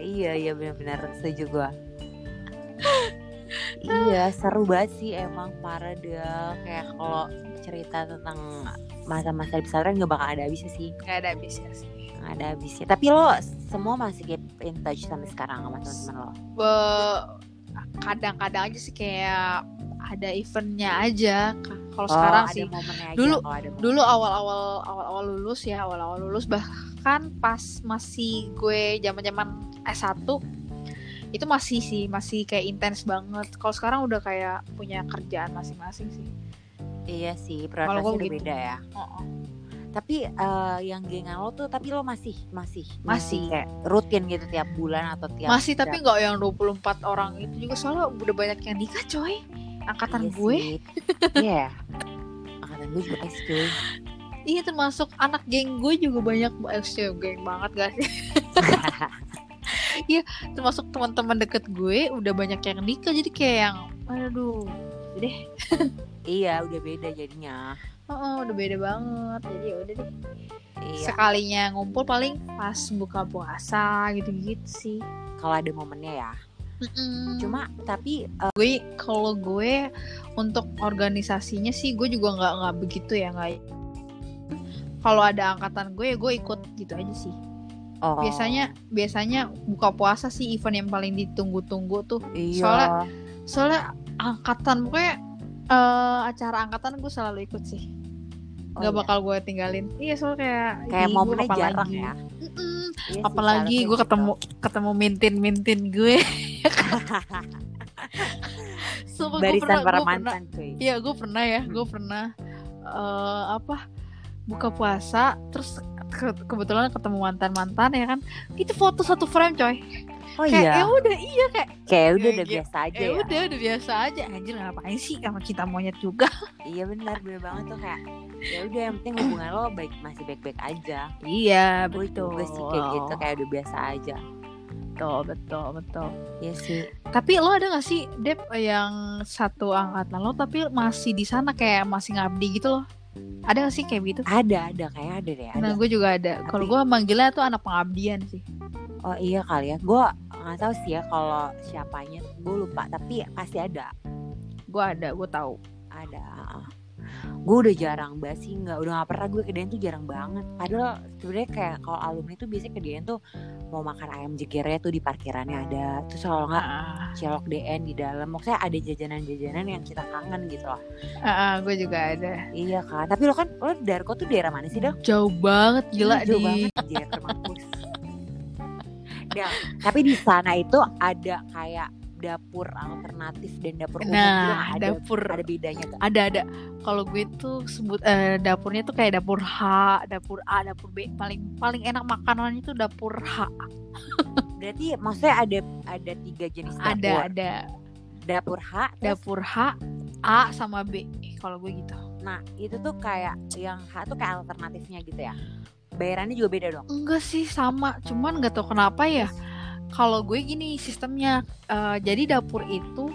Iya iya benar-benar setuju gue. Iya seru banget sih emang para deh kayak kalau cerita tentang masa-masa di pesantren gak bakal ada habisnya sih. Nggak ada habisnya sih. Nggak ada habisnya. Tapi lo semua masih keep in touch sampai sekarang sama teman-teman lo? Be- kadang-kadang aja sih kayak ada eventnya aja. Kalau Oh, sekarang ada sih aja Dulu- ada dulu awal-awal awal-awal lulus ya awal-awal lulus. Bahkan pas masih gue zaman-zaman S1 itu masih sih masih kayak intens banget. Kalau sekarang udah kayak punya kerjaan masing-masing sih iya sih prioritasnya udah gitu. beda ya Oh, oh. tapi eh, yang gengan lo tuh tapi lo masih masih Masih. kayak rutin gitu tiap bulan atau tiap masih tapi berapa- nggak yang 24 orang itu juga soalnya udah banyak yang nikah coy angkatan Iya gue. Iya. Angkatan gue juga cuy. iya termasuk anak geng gue juga banyak eh, geng banget gak sih termasuk teman-teman deket gue udah banyak yang nikah jadi kayak yang aduh iya, udah beda jadinya. Oh, oh, udah beda banget. Jadi ya udah deh. Iya. Sekalinya ngumpul paling pas buka puasa gitu-gitu sih. Kalau ada momennya ya. Mm-mm. Cuma tapi eh, gue kalau gue untuk organisasinya sih gue juga nggak nggak begitu ya nggak. Kalau ada angkatan gue ya gue ikut gitu aja sih. oh, Biasanya biasanya buka puasa sih event yang paling ditunggu-tunggu tuh. iya. soalnya- Soalnya angkatan gue eh, acara angkatan gue selalu ikut sih. Oh, Nggak iya. bakal gue tinggalin. Iya soalnya kayak kayak ih, gue momennya kapan jarang lagi? ya. Mm-mm. Iya sih, apalagi gue gitu. ketemu ketemu mintin mintin gue Sumpah, gue barisan pernah, para gue pernah, mantan cuy. iya gue pernah ya gue pernah eh, apa buka puasa terus ke- kebetulan ketemu mantan mantan ya kan itu foto satu frame coy Oh kayak iya. ya udah iya kayak Kayak udah kayak udah gitu. biasa aja ya ya. udah udah biasa aja anjir ngapain sih sama kita monyet juga Iya benar bener banget tuh kayak ya udah yang penting hubungan lo baik masih baik-baik aja. iya Gue juga sih kayak gitu kayak udah biasa aja. betul betul betul Iya sih. Tapi lo ada gak sih Dep yang satu angkatan lo tapi masih di sana kayak masih ngabdi gitu loh? Ada gak sih kayak gitu? Ada ada kayak ada deh. Ada. Nah gue juga ada. Kalau gue manggilnya tuh anak pengabdian sih. Oh iya kali ya. Gue nggak tahu sih ya kalau siapanya. Gue lupa. Tapi pasti ada. Gue ada, gue tahu. Ada. Gue udah jarang banget sih. Nggak udah nggak pernah gue ke DN tuh jarang banget. Padahal sebenarnya kayak kalau alumni tuh biasanya ke DN tuh mau makan ayam jegernya tuh di parkirannya ada. Terus kalau nggak Ah, cilok DN di dalam. Maksudnya ada jajanan-jajanan yang kita kangen gitu loh. ah, ah, gue juga ada. Iya kan. Tapi lo kan lo Darko tuh daerah mana sih dong? Jauh banget gila Jauh di. banget. Nah, tapi di sana itu ada kayak dapur alternatif dan dapur umum gitu Nah, nggak? ada dapur ada bedanya gak? ada ada. Kalau gue tuh sebut eh, dapurnya tuh kayak dapur H, dapur A, dapur B. Paling paling enak makanannya tuh dapur H. Berarti maksudnya ada ada tiga jenis dapur. Ada ada Dapur H, terus- dapur H, A sama B. Kalau gue gitu. nah itu tuh kayak yang H tuh kayak alternatifnya gitu ya. Bayarannya juga beda dong. Enggak sih sama, cuman nggak tahu kenapa ya. Kalau gue gini sistemnya, eh, jadi dapur itu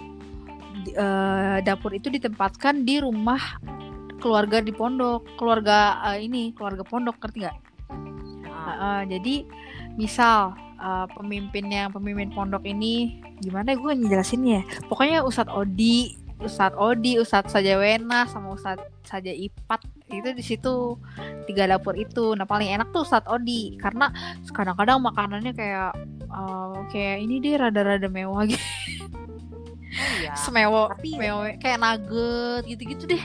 eh, dapur itu ditempatkan di rumah keluarga di pondok, keluarga eh, ini keluarga pondok ngerti nggak? Eh, eh, jadi misal uh, pemimpinnya pemimpin pondok ini gimana gue ngejelasinnya pokoknya Ustadz Odi Ustadz Odi, Ustadz Saja Wena, sama Ustadz Saja Ipat itu di situ tiga dapur itu. Nah paling enak tuh Ustadz Odi karena kadang-kadang makanannya kayak uh, kayak ini deh rada-rada mewah gitu. Oh iya. Semewo, Tapi- mewah, kayak nugget gitu-gitu deh.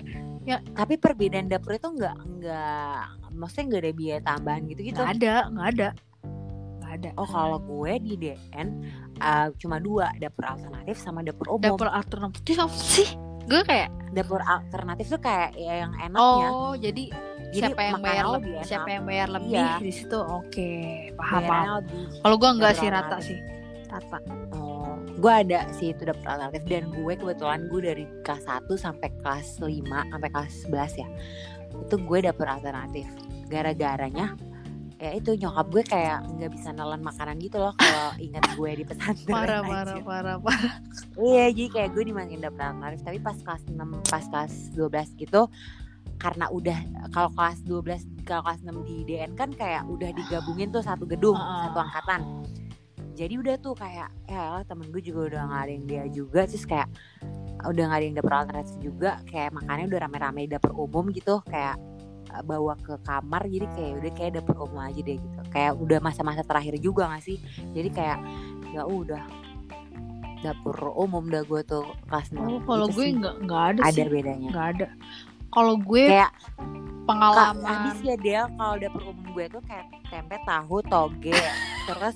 Tapi perbedaan dapur itu nggak nggak maksudnya nggak ada biaya tambahan gitu gitu. Nggak ada, nggak ada, nggak ada. Oh kalau gue di DN uh, cuma dua dapur alternatif sama dapur umum. dapur alternatif apa sih? Gue kayak Dapur alternatif tuh kayak ya yang enaknya. oh jadi, Jadi siapa yang bayar lebih? enak. Siapa yang bayar lebih Iya. di situ? Oke, paham Bayarannya paham. lebih. Kalau gue nggak Dapur sih rata sih, rata. Oh, gue ada sih itu dapur alternatif dan gue kebetulan gue dari kelas 1 sampai kelas 5 sampai kelas 11 ya. Itu gue dapur alternatif. Gara-garanya ya itu nyokap gue kayak nggak bisa nelan makanan gitu loh kalau ingat gue di pesantren Parah, parah, parah, parah. Iya, jadi kayak gue dimasukin dapur alternatif tapi pas kelas 6 pas kelas 12 gitu karena udah kalau kelas 12 kalau kelas 6 di DN kan kayak udah digabungin tuh satu gedung, Heeh. satu angkatan. Jadi udah tuh kayak ya temen gue juga udah nggak ada yang dia juga terus kayak udah nggak ada yang dapur alternatif juga kayak makannya udah rame-rame di dapur umum gitu kayak bawa ke kamar jadi kayak udah kayak dapur umum aja deh gitu. Kayak udah masa-masa terakhir juga gak sih? Jadi kayak ya udah dapur umum dah gue tuh kelas 6 Oh, kalau Gitu gue nggak nggak ada, ada sih, bedanya. Nggak ada. Kalau gue kayak pengalaman habis ya Del kalau dapur umum gue tuh kayak tempe tahu toge terus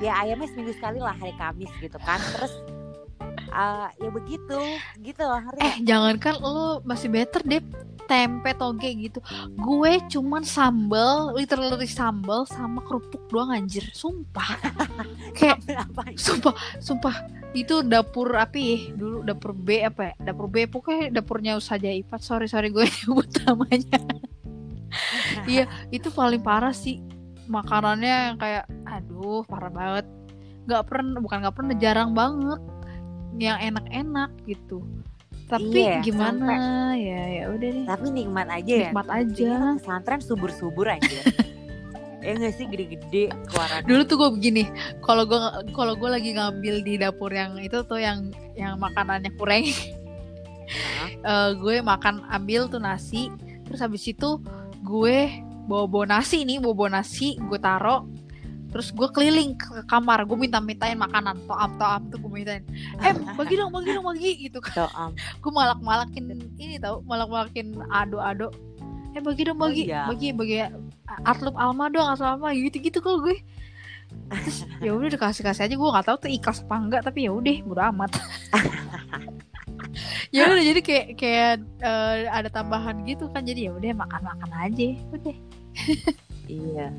ya ayamnya seminggu sekali lah hari Kamis gitu kan. Terus eh, ya begitu gitu loh hari Eh jangankan lo masih better deh tempe toge gitu. Gue cuman sambal Literally sambal sama kerupuk doang anjir. Sumpah. Kayak apa Sumpah Sumpah. Itu dapur apa ya Dulu dapur B apa ya? Dapur B pokoknya dapurnya Usaha Ipat. Sorry sorry gue nyebut namanya. Iya itu paling parah sih. Makanannya yang kayak Aduh parah banget. Gak pernah Bukan gak pernah Jarang banget. Yang enak-enak gitu Tapi Iya, gimana? Ya ya udah deh. Tapi nikmat aja. Ya Nikmat aja. Pesantren subur-subur aja. Ya nggak sih gede-gede keluaran dulu tuh gue begini kalau gue kalau gue lagi ngambil di dapur yang itu tuh yang yang makanannya kurang. Eh, gue makan ambil tuh nasi terus habis itu gue bawa bawa nasi nih bawa bawa nasi gue taro terus gue keliling ke kamar gue minta mintain makanan. Toam toam tuh gue mintain. Eh bagi dong bagi dong bagi gitu kan. Tuh, am. gue malak malakin ini tau malak malakin ado ado eh bagi dong Oh, bagi iya. bagi bagi Artlub Alma dong Artlub Alma gitu gitu kalau gue. Terus ya udah dikasih kasih aja gue nggak tahu tuh ikhlas apa enggak tapi ya udah bodo amat. Ya udah jadi kayak kayak eh, ada tambahan gitu kan jadi ya udah makan makan aja udah. Iya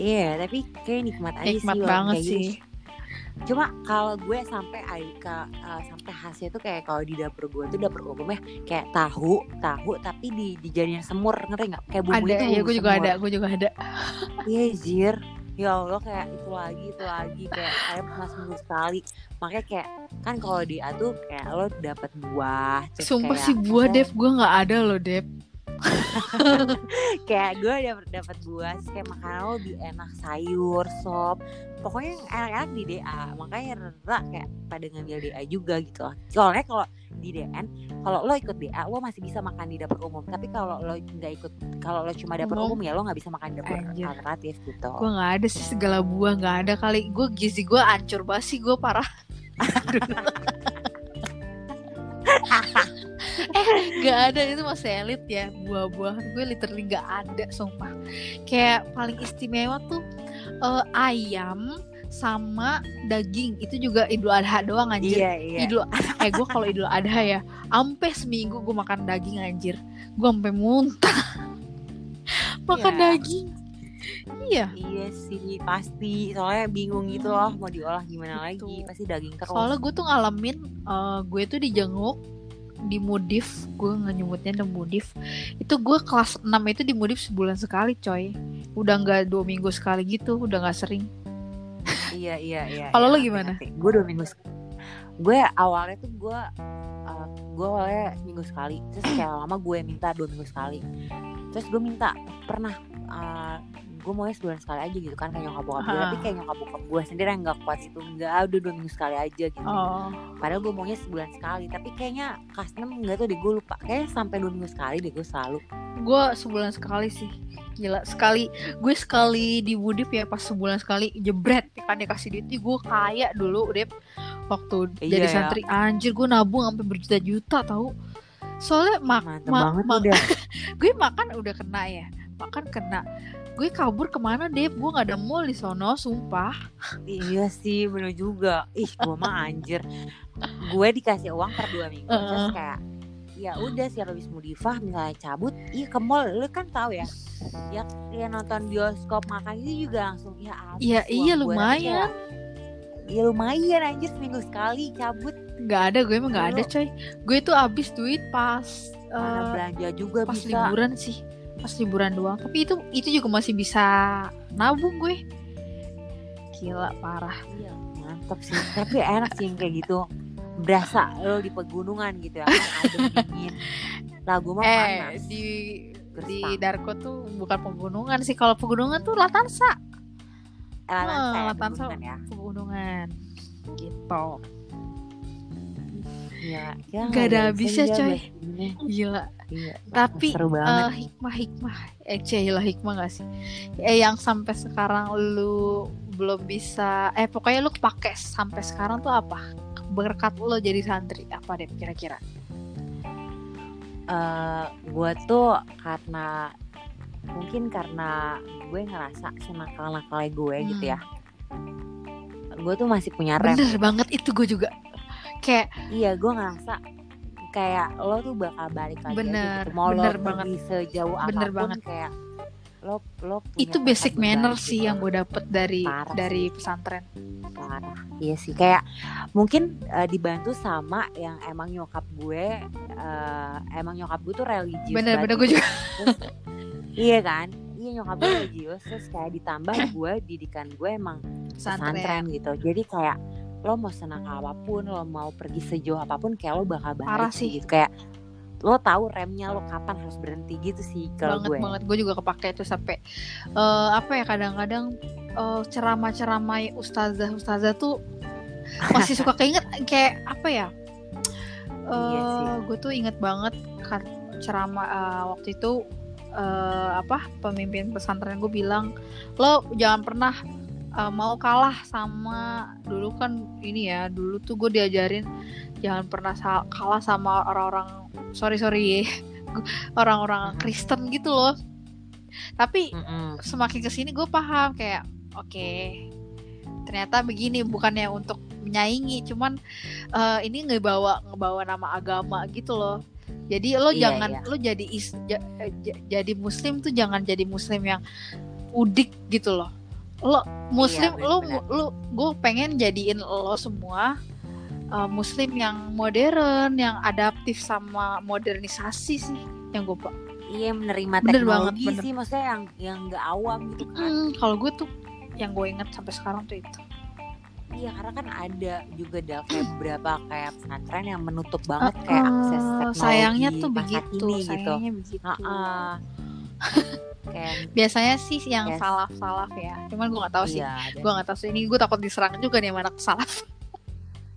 iya tapi kayak nikmat aja nikmat sih walaupun banget gitu. sih Cuma kalau gue sampai Aika uh, sampai hasil tuh kayak kalau di dapur gue tuh dapur umumnya kayak tahu, tahu tapi di dijadiin semur, ngerti nggak? Kayak bumbu ada itu ya bumbu gue juga semur. ada gue juga ada Iya, jir. Ya Allah kayak itu lagi, itu lagi kayak saya pernah seminggu sekali. Makanya kayak kan kalau di A tuh kayak lo dapet buah, sumpah kayak, sih buah Dev gue nggak ada loh Dev kayak gue dapet dapet buah, kayak makanan lo lebih enak sayur, sop. Pokoknya yang enak-enak di DA. Makanya Rara kayak pada ngambil DA juga gitu loh. Soalnya kalau di DN, kalau lo ikut DA lo masih bisa makan di dapur umum. Tapi kalau lo nggak ikut, kalau lo cuma dapur Umum. umum ya lo nggak bisa makan di dapur Anjir. alternatif gitu. gue nggak ada sih segala buah nggak ada kali gue gizi gue ancur banget sih gue parah eh nggak ada. Itu masih elit ya. Buah-buahan gue literally nggak ada sumpah. Kayak paling istimewa tuh eh, ayam sama daging. Itu juga idul adha doang anjir. Iya iya. idul eh gue kalau idul adha ya ampe seminggu gue makan daging anjir. Gue ampe muntah. Makan Iya. daging. Iya. Iya sih pasti. Soalnya bingung gitu loh mau diolah gimana Gitu. lagi pasti daging terus. Soalnya gue tuh ngalamin eh, gue tuh dijenguk di Mudif, gue nggak nyebutnya di Mudif. Itu gue kelas 6 itu di Mudif sebulan sekali, coy. Udah nggak dua minggu sekali gitu, udah nggak sering. iya iya iya. Kalau iya, lo gimana? Gue dua minggu. Gue awalnya tuh gue uh, gue awalnya minggu sekali terus kayak lama gue minta dua minggu sekali terus gue minta pernah uh, gue mau sebulan sekali aja gitu kan kayak nyokap bokap gue. Tapi kayak nyokap bokap gue sendiri yang gak kuat situ enggak udah dua minggu sekali aja gitu. Oh. Padahal gue maunya sebulan sekali tapi kayaknya custom enggak tuh deh gue lupa. Kayaknya sampai dua minggu sekali deh gue selalu. Gue sebulan sekali sih. Gila sekali gue sekali di Budip ya pas sebulan sekali jebret kan dikasih duit. Gue kaya dulu Dep waktu Iya jadi ya. santri. Anjir gue nabung sampai berjuta-juta tahu soalnya mak mantep ma- banget ma- gue makan udah kena ya. Makan kena gue kabur ke mana Dep? Gue nggak ada mall di sono sumpah. Iya sih bener juga. Ih gue mah anjir. Gue dikasih uang per dua minggu terus Heeh. kayak ya udah sih habis Mudifah misalnya cabut iya ke mall. Lu kan tahu ya ya, ya nonton bioskop makan itu juga langsung ya habis Iya, uang iya, gue. lumayan. Iya lumayan anjir seminggu sekali cabut. Nggak ada gue emang nggak ada coy. Gue tuh abis duit pas mana eh, belanja juga pas bisa. liburan sih pas liburan doang tapi itu itu juga masih bisa nabung gue gila parah Iya, mantap sih. Tapi enak sih yang kayak gitu. Berasa lo di pegunungan gitu ya. Kan adem dingin. Lagu mah eh panas. di di Gersang. Darko tuh bukan pegunungan sih kalau pegunungan tuh Latansa Eh, Latansa ya, Latansa pegunungan ya. pegunungan gitu Iya, ya, Gak ada bisa habisnya, coy. gila Iya, tapi eh, banget. hikmah-hikmah eh lah hikmah gak sih eh yang sampai sekarang lu belum bisa eh pokoknya lu kepake sampai sekarang tuh apa berkat lo jadi santri apa deh kira-kira Eh, gue tuh karena mungkin karena gue ngerasa senakal-nakalnya gue gitu ya. Gue tuh masih punya rem. Hmm. bener banget itu gue juga kayak Iya, gue ngerasa kayak lo tuh bakal balik lagi Bener, gitu. Mau bener lo banget. sejauh Bener apa pun banget. kayak lo lo punya itu basic manner gitu. sih yang gue dapet dari Parah dari sih. pesantren parah iya sih kayak mungkin eh, dibantu sama yang emang nyokap gue eh, emang nyokap gue tuh religius bener-bener banget gue juga Terus, iya kan iya nyokap gue religius terus kayak ditambah gue didikan gue emang pesantren pesantren gitu jadi kayak lo mau senakal apa pun lo mau pergi sejauh apa pun kayak lo bakal balik Parah sih. gitu. Kayak lo tahu remnya lo kapan harus berhenti gitu sih kalau banget gue. banget. Gue juga kepake itu sampai eh, apa ya kadang-kadang eh, ceramah-ceramah ustazah ustazah tuh masih suka keinget kayak apa ya Iya sih. eh gue tuh inget banget kan ceramah eh, waktu itu eh, apa pemimpin pesantren gue bilang lo jangan pernah eh, mau kalah sama dulu kan ini ya dulu tuh gue diajarin jangan pernah kalah sama orang-orang sorry sorry orang-orang Kristen gitu loh tapi Mm-mm. semakin ke sini gue paham kayak oke ternyata begini bukannya untuk menyaingi cuman eh, ini ngebawa ngebawa nama agama gitu loh jadi lo Iya, jangan iya. lo jadi is- eh, ja- jadi muslim tuh jangan jadi muslim yang udik gitu loh lo muslim Iya, lo lo gue pengen jadiin lo semua eh, muslim yang modern yang adaptif sama modernisasi sih yang gue iya menerima Bener banget, teknologi bener. sih maksudnya yang yang nggak awam gitu kan Hmm, kalau gue tuh yang gue inget sampai sekarang tuh itu. Iya karena kan ada juga ada kayak beberapa kayak pesantren yang menutup banget kayak Eh, akses teknologi sayangnya tuh begitu, kini gitu. sayangnya begitu. Heeh. Kayak Biasanya sih yang Yes. salaf-salaf ya. Cuman gue nggak tahu sih. iya, ada. Gue nggak tahu sih. Ini gue takut diserang juga nih sama anak salaf.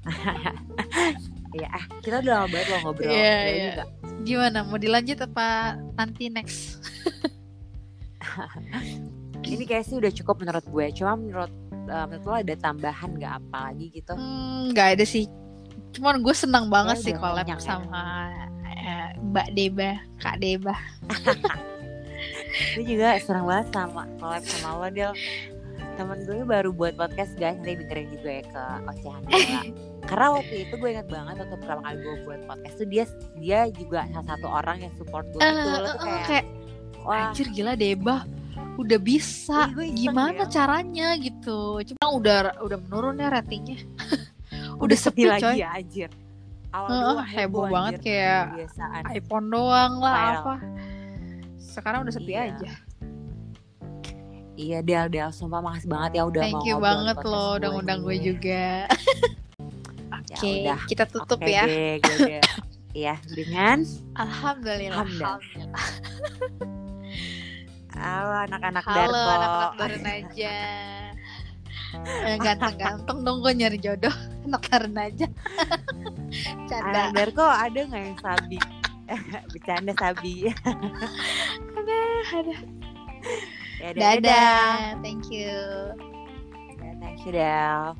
Iya, eh, kita udah lama banget loh ngobrol. Iya, Boleh iya. juga. Gimana? Mau dilanjut apa nanti next? Ini kayak sih udah cukup menurut gue. Cuma menurut eh, menurut lo ada tambahan nggak apa lagi gitu? Hmm, nggak ada sih. Cuman gue senang banget Ya sih collab ya. sama eh, Mbak Deba, Kak Deba. Gue juga senang banget sama collab sama lo Del. Temen gue baru buat podcast guys, nanti dengerin juga ya ke Ocehan. Karena waktu itu gue inget banget waktu pertama kali gue buat podcast tuh dia dia juga salah satu orang yang support gue gitu. Lo tuh eh, kayak, kayak wah anjir gila Deba udah bisa Ih, gue iseng gimana ya. caranya gitu cuma udah udah menurun ya ratingnya udah sepi coy. lagi ya anjir. Awal dulu heboh banget kayak iPhone doang lah Viral. apa sekarang udah sepi Iya. aja Iya Del Del sumpah makasih banget ya udah thank mau you banget loh udah ngundang gue juga oke udah. kita tutup Oke ya deh, gue. Iya dengan alhamdulillah Alhamdulillah. Halo anak-anak Halo anak-anak Darun aja. Yang ganteng-ganteng dong gue nyari jodoh anak Darun aja. Canda. Anak Darko ada nggak yang sabi? Bercanda Sabi. ada, ada. Ya, dadah. dadah. Thank you. Yeah, thank you, Del.